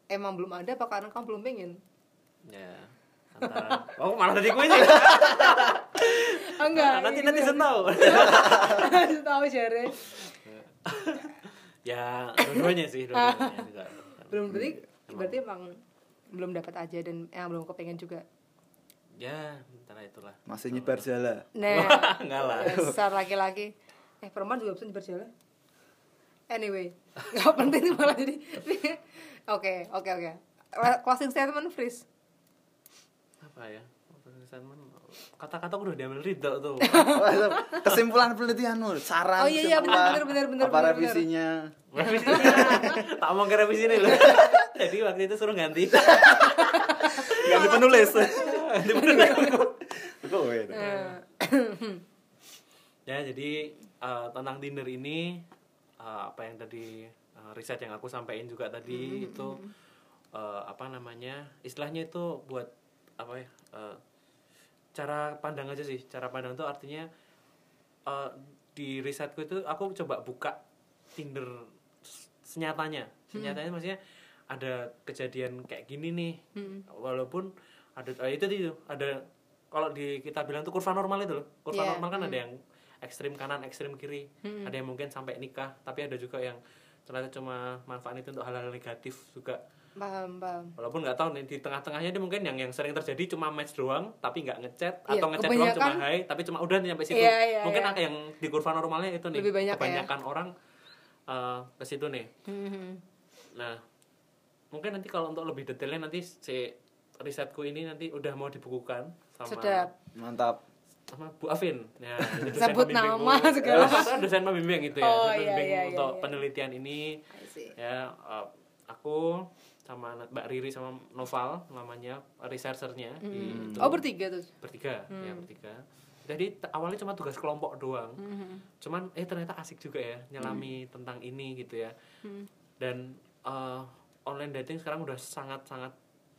emang belum ada apa karena kamu belum pengen? ya antara oh malah dari gue sih <laughs> Oh, enggak. nanti nanti saya tahu <laughs> tahu Jare. ya dua-duanya sih dua-duanya <laughs> juga Belum berarti berarti emang belum dapat aja dan emang belum kepengen juga. ya antara itulah masih nyebar jala <laughs> Nah, enggak lah dasar laki-laki. Eh, perempuan juga bisa berjalan. Anyway, nggak penting malah jadi. Oke, oke, oke. Closing statement, Fris. apa ya kata-kata udah diambil Ridho tuh. <laughs> Kesimpulan penelitianmu saran Oh, iya, iya, kesimpulan, bener, bener, bener, apa bener, revisinya? <laughs> Tak mau ke revisi nih loh <laughs> jadi waktu itu suruh ganti. Ganti penulis. Ganti penulis. Gue. Nah, ya jadi eh, tentang Tinder ini eh, apa yang tadi eh, riset yang aku sampaikan juga tadi itu eh, apa namanya istilahnya itu buat apa ya eh, cara pandang aja sih. Cara pandang itu artinya eh, di risetku itu aku coba buka Tinder senyatanya. Senyatanya maksudnya ada kejadian kayak gini nih. Walaupun ada eh, itu itu ada kalau di kita bilang tuh kurva normal itu loh. Kurva Iya, normal kan ada yang ekstrim kanan ekstrim kiri. Ada yang mungkin sampai nikah. Tapi ada juga yang ternyata cuma manfaat itu untuk hal-hal negatif juga paham, paham. walaupun nggak tahu nih di tengah-tengahnya dia mungkin yang yang sering terjadi cuma match doang tapi nggak ngechat Iya, atau ngechat doang cuma hai tapi cuma udah nih sampai situ Iya, iya, mungkin iya. ada yang di kurva normalnya itu nih Lebih banyak ya. kebanyakan orang eh, ke situ nih Mhm. nah mungkin nanti kalau untuk lebih detailnya nanti si risetku ini nanti udah mau dibukukan sama Sedap. mantap sama Bu Afin ya <laughs> Sebut nama <laughs> segala. Eh, dosen pembimbing gitu ya Oh, dosen iya, pembimbing iya, iya, untuk iya. penelitian ini ya eh, aku sama Mbak Riri sama Noval namanya researchernya di itu. Oh, bertiga tuh. bertiga ya bertiga. Jadi awalnya cuma tugas kelompok doang. Cuman eh ternyata asik juga ya nyelami tentang ini gitu ya. Dan eh, online dating sekarang udah sangat sangat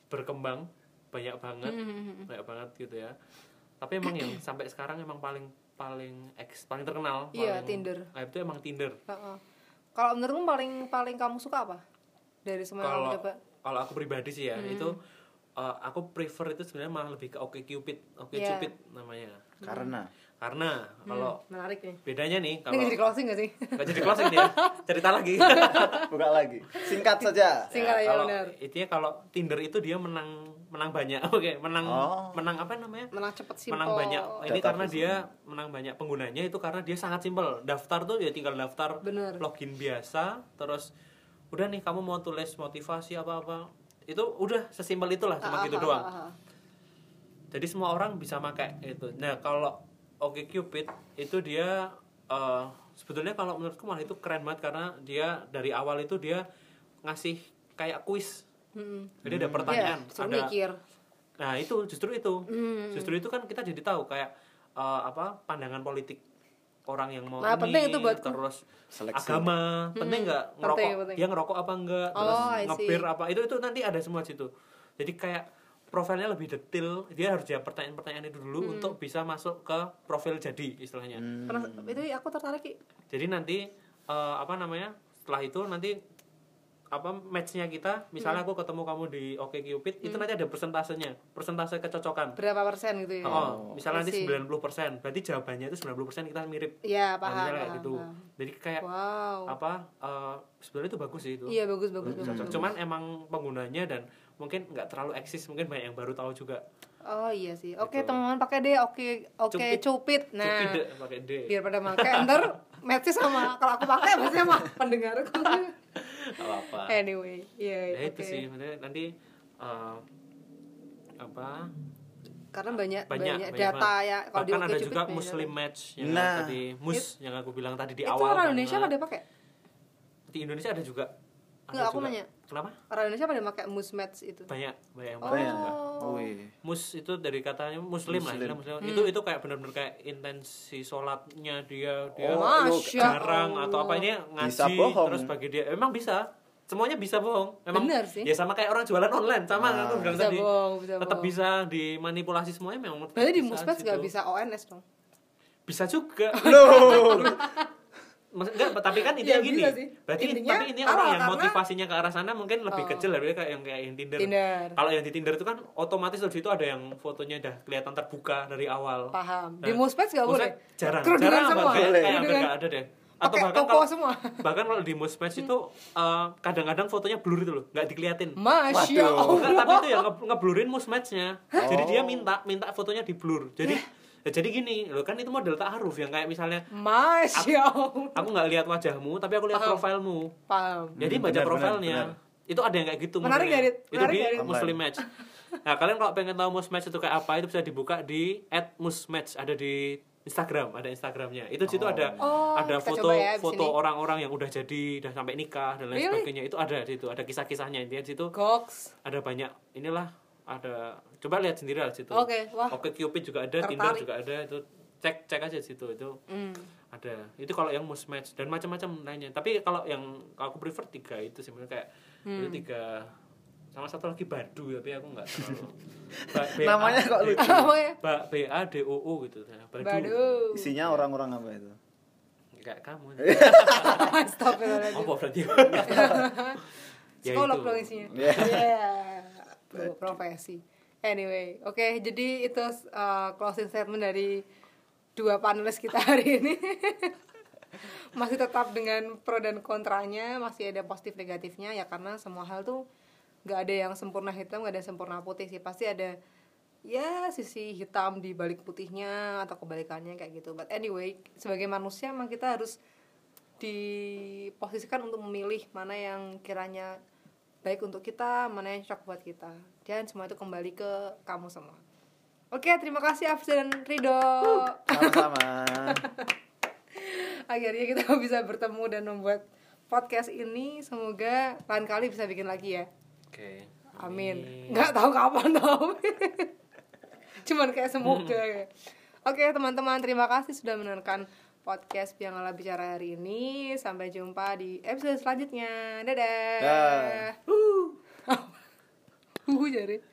berkembang banyak banget banyak banget gitu ya. Tapi emang yang <clears throat> sampai sekarang emang paling paling eks paling terkenal Iya, paling- Tinder. nah, itu emang Tinder. Heeh. Kalau menurutmu paling paling kamu suka apa? Dari semua yang kalau kamu coba. kalau aku pribadi sih ya itu eh, aku prefer itu sebenarnya malah lebih ke Oke Cupid Oke Iya. Cupid namanya karena karena kalau Menarik nih. bedanya nih Ini kalau nggak jadi closing gak sih? nggak jadi closing dia <laughs> cerita lagi <laughs> buka lagi singkat saja Singkat aja, kalau benar. intinya kalau Tinder itu dia menang menang banyak <laughs> oke menang Oh. menang apa namanya Menang cepet simpel. menang banyak ini Data karena dia menang banyak penggunanya itu karena dia sangat simpel daftar tuh ya tinggal daftar Bener. login biasa terus udah nih kamu mau tulis motivasi apa apa? Itu udah sesimpel itulah cuma Ah, gitu ah, doang. ah, jadi semua orang bisa pakai itu nah kalau Oke Cupid itu dia eh, sebetulnya kalau menurutku malah itu keren banget karena dia dari awal itu dia ngasih kayak kuis. Mm-mm. jadi ada Iya, pertanyaan suruh ada mikir. nah itu justru itu. Hmm. justru itu kan kita jadi tahu kayak eh, apa pandangan politik orang yang mau Nah, ini penting itu buatku. terus Seleksi. agama penting nggak ngerokok penting, penting. dia ngerokok apa enggak Oh, terus ngebir apa itu itu nanti ada semua situ jadi kayak profilnya lebih detail dia harus jawab pertanyaan-pertanyaan itu dulu Hmm. untuk bisa masuk ke profil jadi istilahnya Hmm. Itu aku tertarik jadi nanti eh, apa namanya setelah itu nanti apa matchnya kita misalnya Hmm. aku ketemu kamu di Oke Cupid itu nanti ada persentasenya persentase kecocokan berapa persen gitu ya? Oh, misalnya nanti I see. 90%, berarti jawabannya itu 90% kita mirip. Iya, Nah, paham. misalnya kayak paham, gitu. paham. Jadi kayak Wow. apa eh, sebenarnya itu bagus sih itu. Iya, bagus bagus Cocok. bagus. Cuman emang penggunanya dan mungkin nggak terlalu eksis, mungkin banyak yang baru tahu juga. Oh iya sih. Oke, Gitu. teman-teman pakai deh oke oke Cupid. cupid. Nah, Cupid pakai D. biar pada pakai ntar match sama kalau aku pakai match sama <laughs> pendengarku. Nggak apa-apa. <laughs> anyway, iya ya oke. itu sih, maksudnya nanti eh, apa karena banyak banyak, banyak, banyak data banget. ya kalau di bahkan ada OkCupid juga banyak muslim data. match yang Nah. tadi mus yang aku bilang tadi di itu awal orang kan, Indonesia nah. pada pakai di Indonesia ada juga ada Nggak, aku juga. nanya. Kenapa orang Indonesia pada pakai mus match itu banyak banyak yang Oh. pakai Banyak. juga. Wih. mus itu dari katanya muslim, lah Muslim. istilah muslim. Hmm. itu itu kayak benar-benar kayak intensi sholatnya dia dia Oh, jarang atau Allah. apa ini ngaji Bisa bohong. terus bagi dia emang bisa semuanya bisa bohong emang Bener sih. ya sama kayak orang jualan online sama Ah. aku bilang bisa tadi bohong bisa tetap bohong. bisa dimanipulasi semuanya memang berarti di bisa musmatch gitu. nggak bisa ONS dong bisa juga Loh. Mas, enggak, <laughs> tapi kan itu Ya, yang gini. sih. Berarti Intinya, tapi ini orang yang motivasinya ke arah sana mungkin lebih Oh. kecil daripada kayak yang kayak yang Tinder. Tinder. Kalau yang di Tinder itu kan otomatis di situ ada yang fotonya udah kelihatan terbuka dari awal. paham Nah, di musmatch nggak boleh jarang. Kerudungan jarang semua. Kayak, kayak hampir nggak ada deh. Pakai koko kalau, semua. bahkan kalau di Musmatch itu eh, kadang-kadang fotonya blur itu loh, nggak dikeliatin. masya Waduh. allah tapi itu yang nge- ngeblurin musmatchnya. Jadi dia minta minta fotonya di blur. Jadi ya jadi gini, loh kan itu model ta'aruf yang kayak misalnya masya allah aku nggak lihat wajahmu tapi aku lihat Paham. profilmu. paham Jadi Hmm, baca benar, profilnya. benar, Itu ada yang kayak gitu Menarik. Garit. Itu Menarik, di Garit. Muslim Match. Nah, kalian kalau pengen tahu Musmatch itu kayak apa itu bisa dibuka di @musmatch ada di Instagram, ada Instagramnya. Itu situ ada Oh, ada foto ya foto orang-orang yang udah jadi, udah sampai nikah dan lain Really? sebagainya. Itu ada di situ, ada kisah-kisahnya intinya di situ goks ada banyak inilah ada coba lihat sendiri lah di situ. Oke, wah. Oke Cupid juga ada, Tinder Tertarik. juga ada itu cek cek aja di situ itu Hmm. ada itu kalau yang mus match dan macam-macam lainnya tapi kalau yang aku prefer tiga itu sebenarnya kayak Hmm. itu tiga sama satu lagi badu tapi aku nggak terlalu <laughs> Namanya kok lucu. <laughs> apa ya ba B A D O O gitu Nah, badu, Badu. Isinya orang-orang apa itu? kayak kamu <laughs> Stop apa berarti ya Psikolog itu dong isinya. Iya. Tuh, profesi. Anyway, oke, jadi itu uh, closing statement dari dua panelis kita <laughs> hari ini. masih tetap dengan pro dan kontranya, masih ada positif negatifnya ya karena semua hal tuh nggak ada yang sempurna hitam, nggak ada yang sempurna putih sih. Pasti ada ya sisi hitam di balik putihnya atau kebalikannya kayak gitu. But anyway, sebagai manusia emang kita harus diposisikan untuk memilih mana yang kiranya baik untuk kita, mana yang cocok buat kita. Dan semua itu kembali ke kamu semua. Oke, terima kasih Afza dan Rido. Sama-sama. <laughs> Akhirnya kita <laughs> bisa bertemu dan membuat podcast ini. Semoga lain kali bisa bikin lagi ya. oke Amin. Amin. Nggak tahu kapan tau. <laughs> Cuman kayak semoga. ya. Oke teman-teman, terima kasih sudah menonton podcast Biang Ala Bicara hari ini. Sampai jumpa di episode selanjutnya. Dadah. Dah. Uh. Uh, jadi.